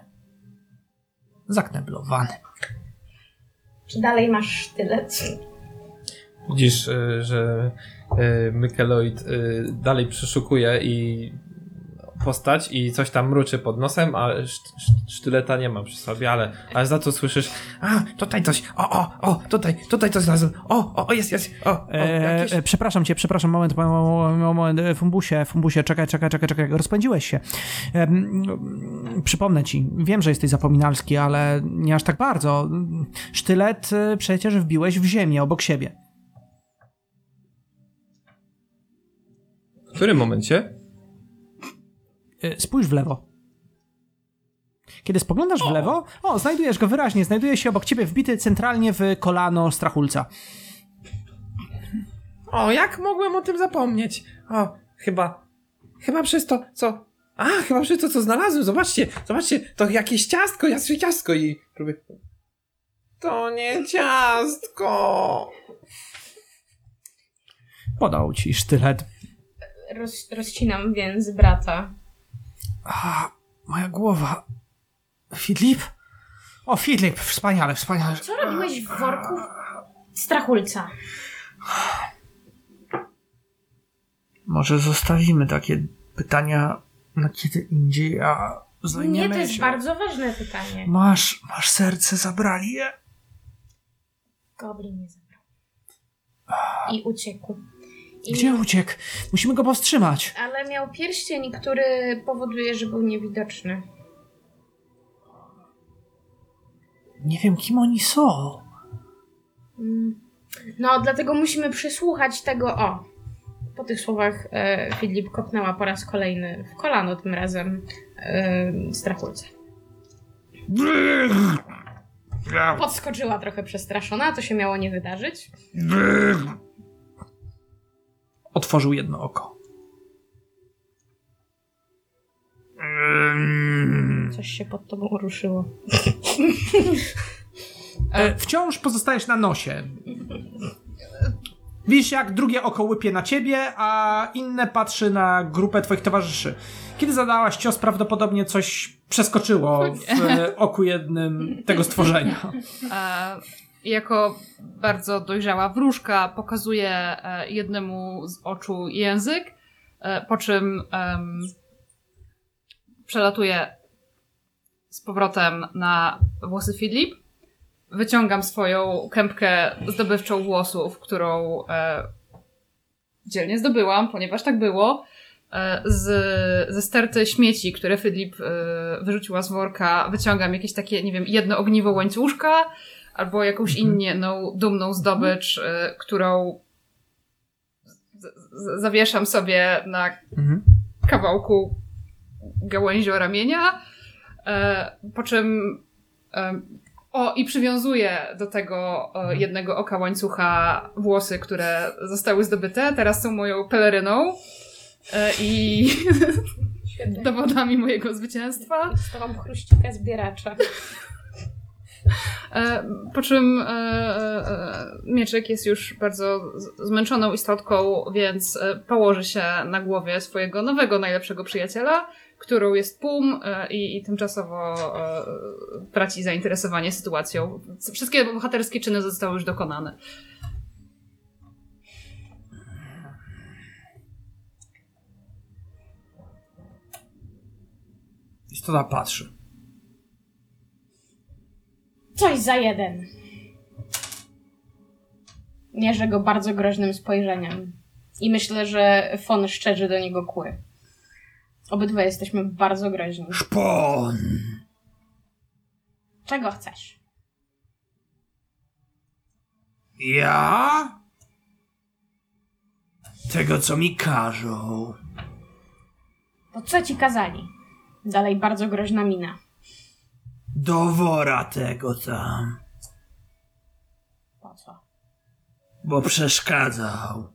Zakneblowany. Czy dalej masz sztylet? Widzisz, y, że y, Mykeloid y, dalej przeszukuje i postać i coś tam mruczy pod nosem, a szt- szt- sztyleta nie ma przy sobie, ale, ale za to słyszysz a, tutaj coś, o, o, o, tutaj, tutaj coś znalazłem, o, o, o, jest, jest, o, o E, jakieś... e, przepraszam cię, przepraszam, moment, moment, moment, e, Fumbusie, Fumbusie, czekaj, czekaj, czekaj, czekaj, rozpędziłeś się. Em, przypomnę ci, wiem, że jesteś zapominalski, ale nie aż tak bardzo. Sztylet e, przecież wbiłeś w ziemię obok siebie. W którym momencie? E, Spójrz w lewo. Kiedy spoglądasz w lewo, o, znajdujesz go wyraźnie, znajduje się obok ciebie wbity centralnie w kolano strachulca. O, jak mogłem o tym zapomnieć? O, chyba, chyba przez to, co... A, chyba przez to, co znalazłem. Zobaczcie, zobaczcie, to jakieś ciastko, jasne ciastko i... Próbuję... To nie ciastko. Podał ci sztylet. Roz, rozcinam więc brata. A, moja głowa. Filip? O, Filip, wspaniale, wspaniale. Co robiłeś w worku strachulca? Może zostawimy takie pytania na kiedy indziej, a zajmiemy Nie, to jest się... bardzo ważne pytanie. Masz, masz serce, zabrali je? Goblin nie zabrał. I uciekł. I Gdzie uciekł? Musimy go powstrzymać. Ale miał pierścień, który powoduje, że był niewidoczny. Nie wiem, kim oni są. Mm. No, dlatego musimy przysłuchać tego. O! Po tych słowach e, Filip kopnęła po raz kolejny w kolano, tym razem e, strachulce. Podskoczyła trochę przestraszona, to się miało nie wydarzyć. Otworzył jedno oko. Coś się pod tobą ruszyło. E, wciąż pozostajesz na nosie. Widzisz, jak drugie oko łypie na ciebie, a inne patrzy na grupę twoich towarzyszy. Kiedy zadałaś cios, prawdopodobnie coś przeskoczyło w e, oku jednym tego stworzenia. Jako bardzo dojrzała wróżka pokazuje e, jednemu z oczu język, e, po czym em, przelatuje z powrotem na włosy Filip. Wyciągam swoją kępkę zdobywczą włosów, którą e, dzielnie zdobyłam, ponieważ tak było. e, z, ze sterty śmieci, które Fydlip e, wyrzuciła z worka, wyciągam jakieś takie, nie wiem, jedno ogniwo łańcuszka albo jakąś Mhm. inną dumną zdobycz, e, którą z, z, zawieszam sobie na Mhm. kawałku gałęzi o ramienia, e, po czym e, o, i przywiązuję do tego e, jednego oka łańcucha włosy, które zostały zdobyte, teraz są moją peleryną e, i dowodami mojego zwycięstwa. Dostałam chruścika zbieracza. E, po czym e, e, Mieczek jest już bardzo zmęczoną istotką, więc położy się na głowie swojego nowego, najlepszego przyjaciela, którą jest Pum i, i tymczasowo traci zainteresowanie sytuacją. Wszystkie bohaterskie czyny zostały już dokonane. Istota patrzy. Coś za jeden. Mierzę go bardzo groźnym spojrzeniem. I myślę, że Fon szczerzy do niego kły. Obydwaj jesteśmy bardzo groźni. Szpon! Czego chcesz? Ja? Tego, co mi każą. To co ci kazali? Dalej bardzo groźna mina. Do wora tego tam. Po co? Bo przeszkadzał.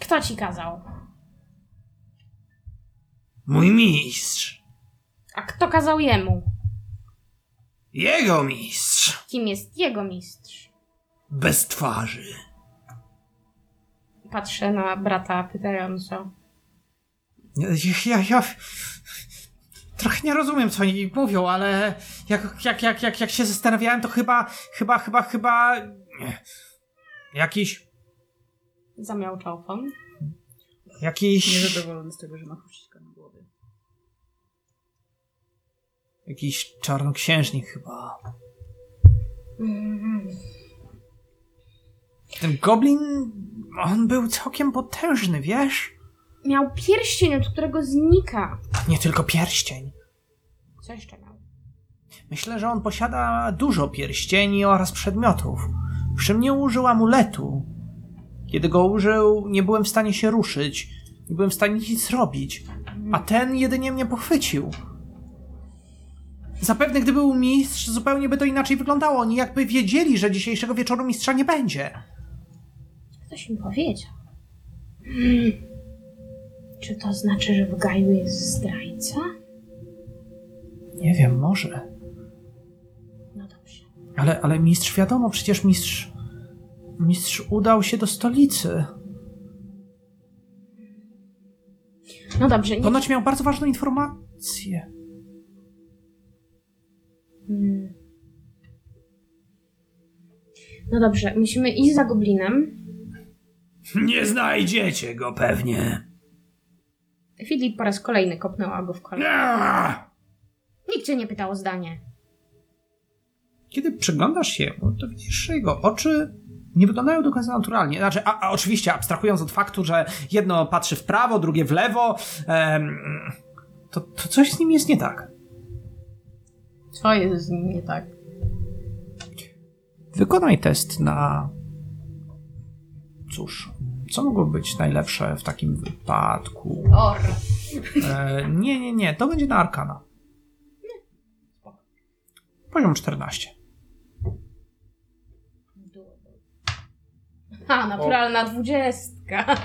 Kto ci kazał? Mój mistrz. A kto kazał jemu? Jego mistrz. Kim jest jego mistrz? Bez twarzy. Patrzę na brata pytająco. Ja, ja, ja trochę nie rozumiem, co oni mówią, ale jak, jak, jak, jak, jak się zastanawiałem, to chyba, chyba, chyba, chyba nie. jakiś, Zamiałczał Fon. jakiś, Niezadowolony z tego, że ma chruścika na głowie. jakiś czarnoksiężnik chyba. Ten goblin, on był całkiem potężny, wiesz? Miał pierścień, od którego znika. Nie tylko pierścień. Co jeszcze miał? Myślę, że on posiada dużo pierścieni oraz przedmiotów. Przy czym nie użył amuletu. Kiedy go użył, nie byłem w stanie się ruszyć. Nie byłem w stanie nic zrobić. A ten jedynie mnie pochwycił. Zapewne gdyby był mistrz, zupełnie by to inaczej wyglądało. Oni jakby wiedzieli, że dzisiejszego wieczoru mistrza nie będzie. Ktoś mi powiedział. Hmm. Czy to znaczy, że w Gaju jest zdrajca? Nie wiem, może. No dobrze. Ale, ale mistrz, wiadomo, przecież mistrz. Mistrz udał się do stolicy. No dobrze, nie... Ponoć miał bardzo ważną informację. Hmm. No dobrze, musimy iść za goblinem. Nie znajdziecie go pewnie. Filip po raz kolejny kopnęła go w kolano. Nikt cię nie pytał o zdanie. Kiedy przyglądasz się mu, to widzisz, że jego oczy nie wyglądają do końca naturalnie. Znaczy, a, a oczywiście abstrahując od faktu, że jedno patrzy w prawo, drugie w lewo, em, to, to coś z nim jest nie tak. Co jest z nim nie tak? Wykonaj test na. Cóż, co mogłoby być najlepsze w takim wypadku? Or. E, nie, nie, nie, to będzie na Arkana. Poziom 14. Ha, naturalna dwudziestka.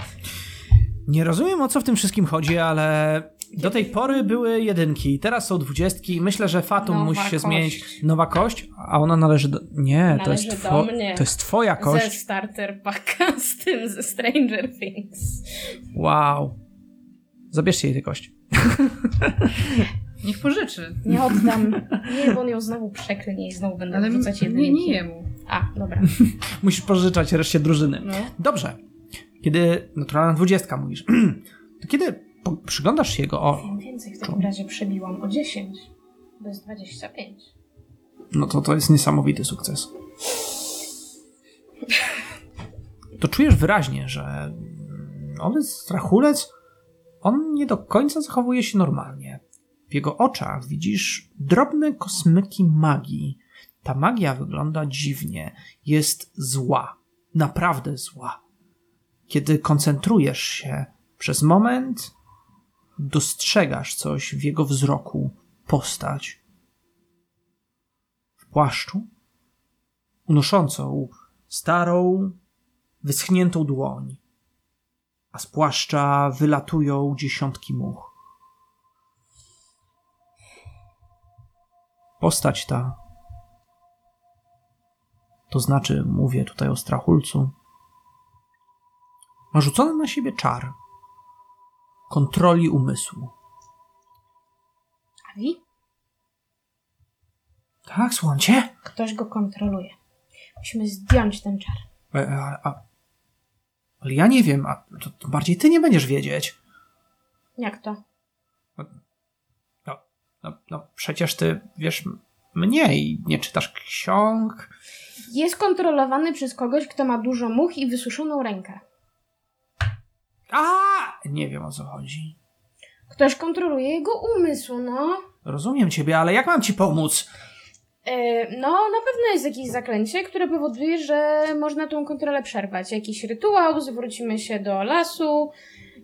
Nie rozumiem o co w tym wszystkim chodzi, ale do tej pory były jedynki, teraz są dwudziestki. Myślę, że Fatum Nowa musi się kość. zmienić. Nowa kość, a ona należy do. Nie, to Należy jest, do two... mnie. to jest twoja Ze kość. starter packa z tym, ze Stranger Things. Wow. Zabierzcie jej tę kość. Niech pożyczy. Nie oddam. Nie, bo on ją znowu przeklenie i znowu będę Ale wrzucać nie, jedynki. nie jemu. A, dobra. Musisz pożyczać reszcie drużyny. No. Dobrze. Kiedy naturalna dwudziestka mówisz, to kiedy przyglądasz się jego o, więcej w takim razie przebiłam o 10. To jest 25. no to to jest niesamowity sukces. to czujesz wyraźnie, że mm, owy strachulec, on nie do końca zachowuje się normalnie. W jego oczach widzisz drobne kosmyki magii. Ta magia wygląda dziwnie, jest zła, naprawdę zła. Kiedy koncentrujesz się przez moment, dostrzegasz coś w jego wzroku, postać. W płaszczu, unoszącą starą, wyschniętą dłoń, a z płaszcza wylatują dziesiątki much. Postać ta, to znaczy mówię tutaj o strachulcu, ma rzucony na siebie czar kontroli umysłu. Ali? Tak, słońcie? Ktoś go kontroluje. Musimy zdjąć ten czar. E, a, a, ale ja nie wiem, a to, to bardziej ty nie będziesz wiedzieć. Jak to? No, no, no przecież ty wiesz m- mniej, nie czytasz ksiąg. Jest kontrolowany przez kogoś, kto ma dużo much i wysuszoną rękę. A, nie wiem o co chodzi. Ktoś kontroluje jego umysł, no. Rozumiem ciebie, ale jak mam ci pomóc? E, no, na pewno jest jakieś zaklęcie, które powoduje, że można tą kontrolę przerwać. Jakiś rytuał, zwrócimy się do lasu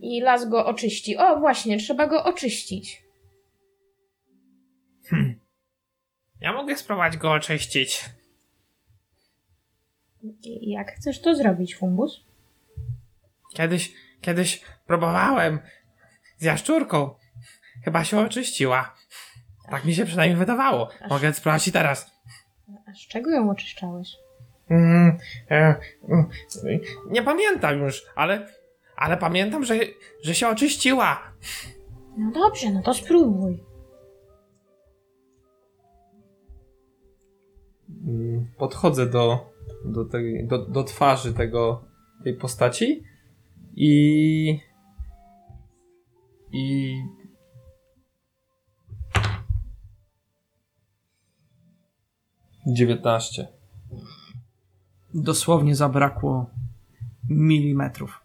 i las go oczyści. O, właśnie, trzeba go oczyścić. Hm. Ja mogę spróbować go oczyścić. I jak chcesz to zrobić, Fumbus? Kiedyś, kiedyś próbowałem z jaszczurką. Chyba się oczyściła. Tak mi się przynajmniej wydawało. Mogę spróbować i teraz. A z czego ją oczyszczałeś? Mm, e, mm, nie pamiętam już, ale, ale pamiętam, że, że się oczyściła. No dobrze, no to spróbuj. Mm, Podchodzę do, do, tej, do, do twarzy tego, tej postaci i. I. Dziewiętnaście. Dosłownie zabrakło milimetrów.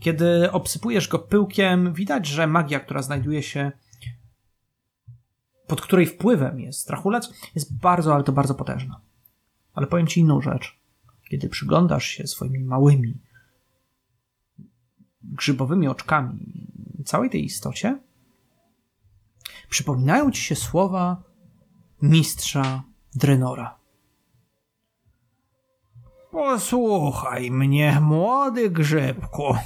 Kiedy obsypujesz go pyłkiem, widać, że magia, która znajduje się pod której wpływem jest strachulec, jest bardzo, ale to bardzo potężna. Ale powiem ci inną rzecz. Kiedy przyglądasz się swoimi małymi, grzybowymi oczkami całej tej istocie, przypominają ci się słowa mistrza Drenora. Posłuchaj mnie, młody grzybku.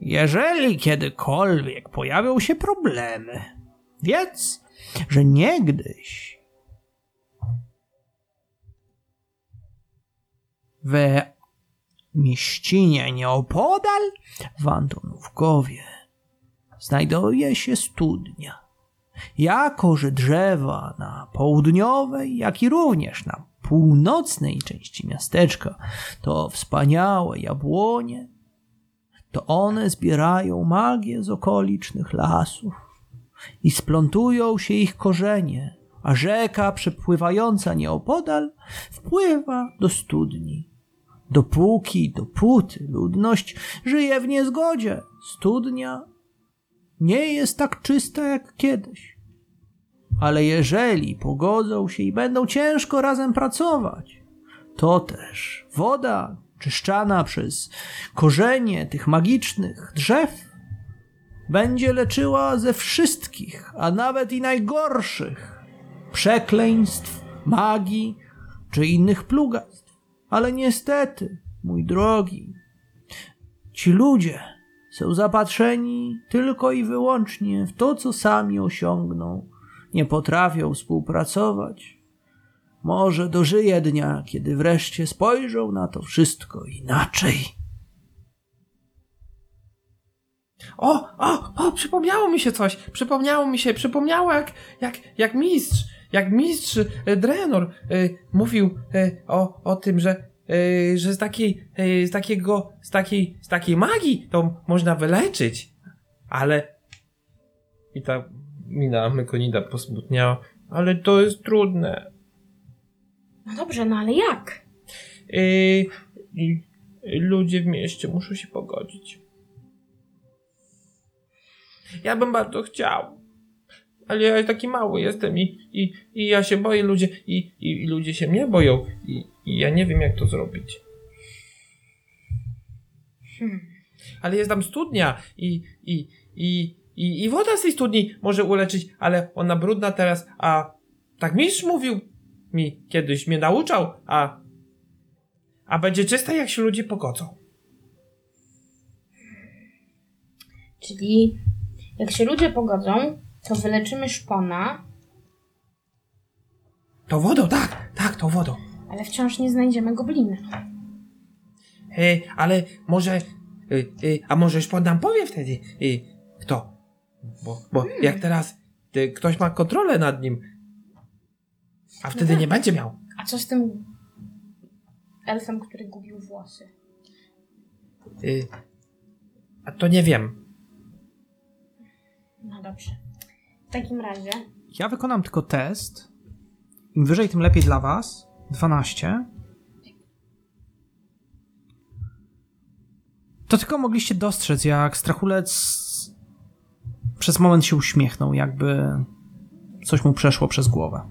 Jeżeli kiedykolwiek pojawią się problemy, wiedz, że niegdyś w mieścinie nieopodal w Antonówkowie znajduje się studnia. Jako, że drzewa na południowej, jak i również na północnej części miasteczka to wspaniałe jabłonie, to one zbierają magię z okolicznych lasów i splątują się ich korzenie, a rzeka przepływająca nieopodal wpływa do studni. Dopóki, dopóty ludność żyje w niezgodzie, studnia nie jest tak czysta jak kiedyś. Ale jeżeli pogodzą się i będą ciężko razem pracować, to też woda czyszczana przez korzenie tych magicznych drzew będzie leczyła ze wszystkich, a nawet i najgorszych przekleństw, magii czy innych plugastw. Ale niestety, mój drogi, ci ludzie są zapatrzeni tylko i wyłącznie w to, co sami osiągną. Nie potrafią współpracować. Może dożyje dnia, kiedy wreszcie spojrzą na to wszystko inaczej. O, o, o, przypomniało mi się coś. Przypomniało mi się, przypomniało jak, jak, jak mistrz, jak mistrz e, Drenor e, mówił e, o, o tym, że, że z takiej, z takiego, z takiej, z takiej magii to można wyleczyć. Ale i ta mina Mykonida posmutniała. Ale to jest trudne. No dobrze, no ale jak? Yy, ludzie w mieście muszą się pogodzić. Ja bym bardzo chciał. Ale ja taki mały jestem i, i, i ja się boję ludzie i, i, i ludzie się mnie boją i, i ja nie wiem jak to zrobić. Hmm. Ale jest tam studnia i, i, i, i, i woda z tej studni może uleczyć, ale ona brudna teraz, a tak mistrz mówił mi kiedyś, mnie nauczał, a, a będzie czysta jak się ludzie pogodzą. Czyli jak się ludzie pogodzą, to wyleczymy szpona, To wodą, tak, tak, to wodą. ale wciąż nie znajdziemy goblina. E, ale może, e, e, a może szpon nam powie wtedy, e, kto? Bo, bo jak teraz e, ktoś ma kontrolę nad nim, a wtedy nie będzie miał. A co z tym elfem, który gubił włosy? E, a to nie wiem. No dobrze. W takim razie Ja wykonam tylko test. Im wyżej, tym lepiej dla was. 12. To tylko mogliście dostrzec, jak Strachulec przez moment się uśmiechnął, jakby coś mu przeszło przez głowę.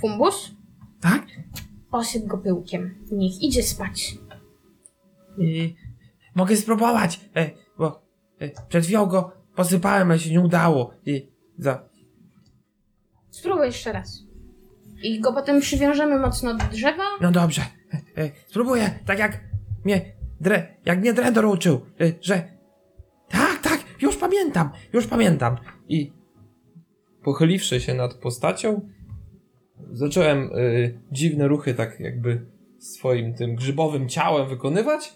Fumbus, Tak? posyp go pyłkiem. Niech idzie spać. E, mogę spróbować, e, e, przed chwilą go posypałem, ale się nie udało. I za, Spróbuj jeszcze raz. I go potem przywiążemy mocno do drzewa. No dobrze. E, e, spróbuję, tak jak mnie Dre, jak mnie Dredor uczył, że tak, tak, już pamiętam, już pamiętam. I pochyliwszy się nad postacią, zacząłem e, dziwne ruchy tak jakby swoim tym grzybowym ciałem wykonywać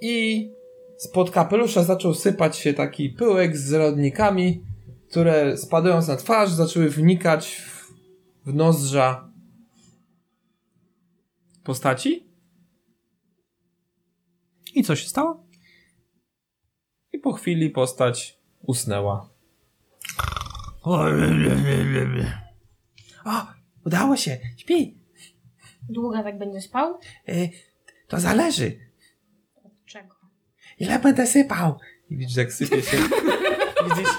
i spod kapelusza zaczął sypać się taki pyłek z rodnikami, które spadając na twarz zaczęły wnikać w, w nozdrza postaci I co się stało? i po chwili postać usnęła. O, udało się, śpi. Długo tak będzie spał? Y, to zależy, Od czego? Ile będę sypał. I widzisz, jak sypie się. widzisz,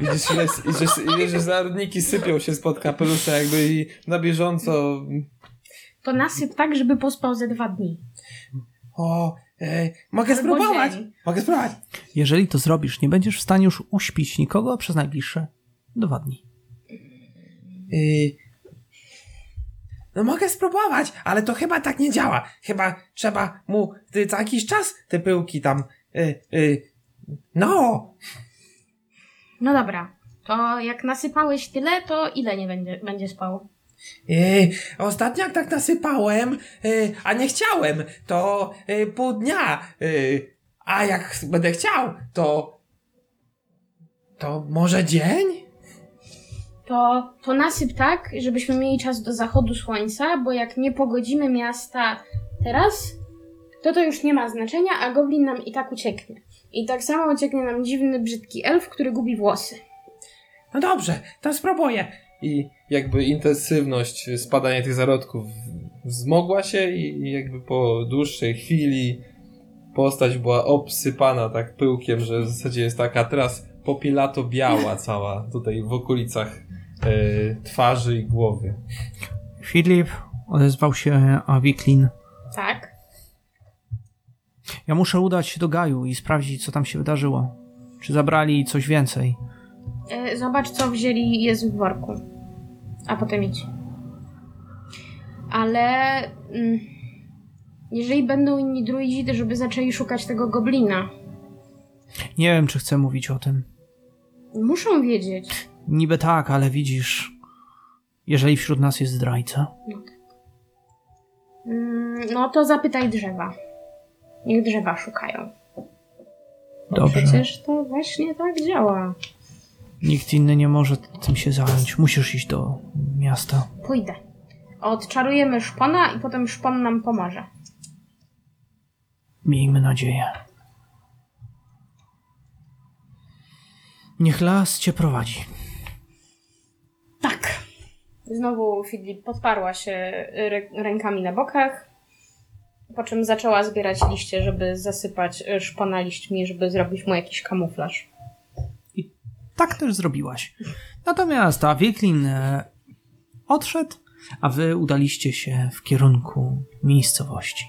widzisz ile, że, ile, że zarodniki sypią się spod kapelusza, jakby i na bieżąco. To nasyp tak, żeby pospał ze dwa dni. O, e, mogę Albo spróbować. dzień. Mogę spróbować. Jeżeli to zrobisz, nie będziesz w stanie już uśpić nikogo przez najbliższe dwa dni. Y, no mogę spróbować, ale to chyba tak nie działa. Chyba trzeba mu ty, za jakiś czas te pyłki tam. Y, y, no, No dobra. To jak nasypałeś tyle, to ile nie będzie, będzie spał? y, ostatnio jak tak nasypałem, y, a nie chciałem, to y, pół dnia. Y, a jak będę chciał, to. To może dzień? To, to nasyp tak, żebyśmy mieli czas do zachodu słońca, bo jak nie pogodzimy miasta teraz, to to już nie ma znaczenia, a goblin nam i tak ucieknie. I tak samo ucieknie nam dziwny, brzydki elf, który gubi włosy. No dobrze, to spróbuję. I jakby intensywność spadania tych zarodków wzmogła się i jakby po dłuższej chwili postać była obsypana tak pyłkiem, że w zasadzie jest taka teraz popilato biała cała tutaj w okolicach e, twarzy i głowy. Filip, odezwał się Awiklin. Tak? Ja muszę udać się do Gaju i sprawdzić, co tam się wydarzyło. Czy zabrali coś więcej? E, Zobacz, co wzięli jest w worku. A potem idź. Ale... Mm, jeżeli będą inni druidzi, to żeby zaczęli szukać tego goblina. Nie wiem, czy chcę mówić o tym. Muszą wiedzieć. Niby tak, ale widzisz, jeżeli wśród nas jest zdrajca. Mm, no to zapytaj drzewa. Niech drzewa szukają. Bo Dobrze. Przecież to właśnie tak działa. Nikt inny nie może tym się zająć. Musisz iść do miasta. Pójdę. Odczarujemy szpona i potem szpon nam pomoże. Miejmy nadzieję. Niech las cię prowadzi. Tak. Znowu Fidlip podparła się rę- rękami na bokach, po czym zaczęła zbierać liście, żeby zasypać szpona liśćmi, żeby zrobić mu jakiś kamuflaż. Tak też zrobiłaś. Natomiast a Wieklin e, odszedł, a wy udaliście się w kierunku miejscowości.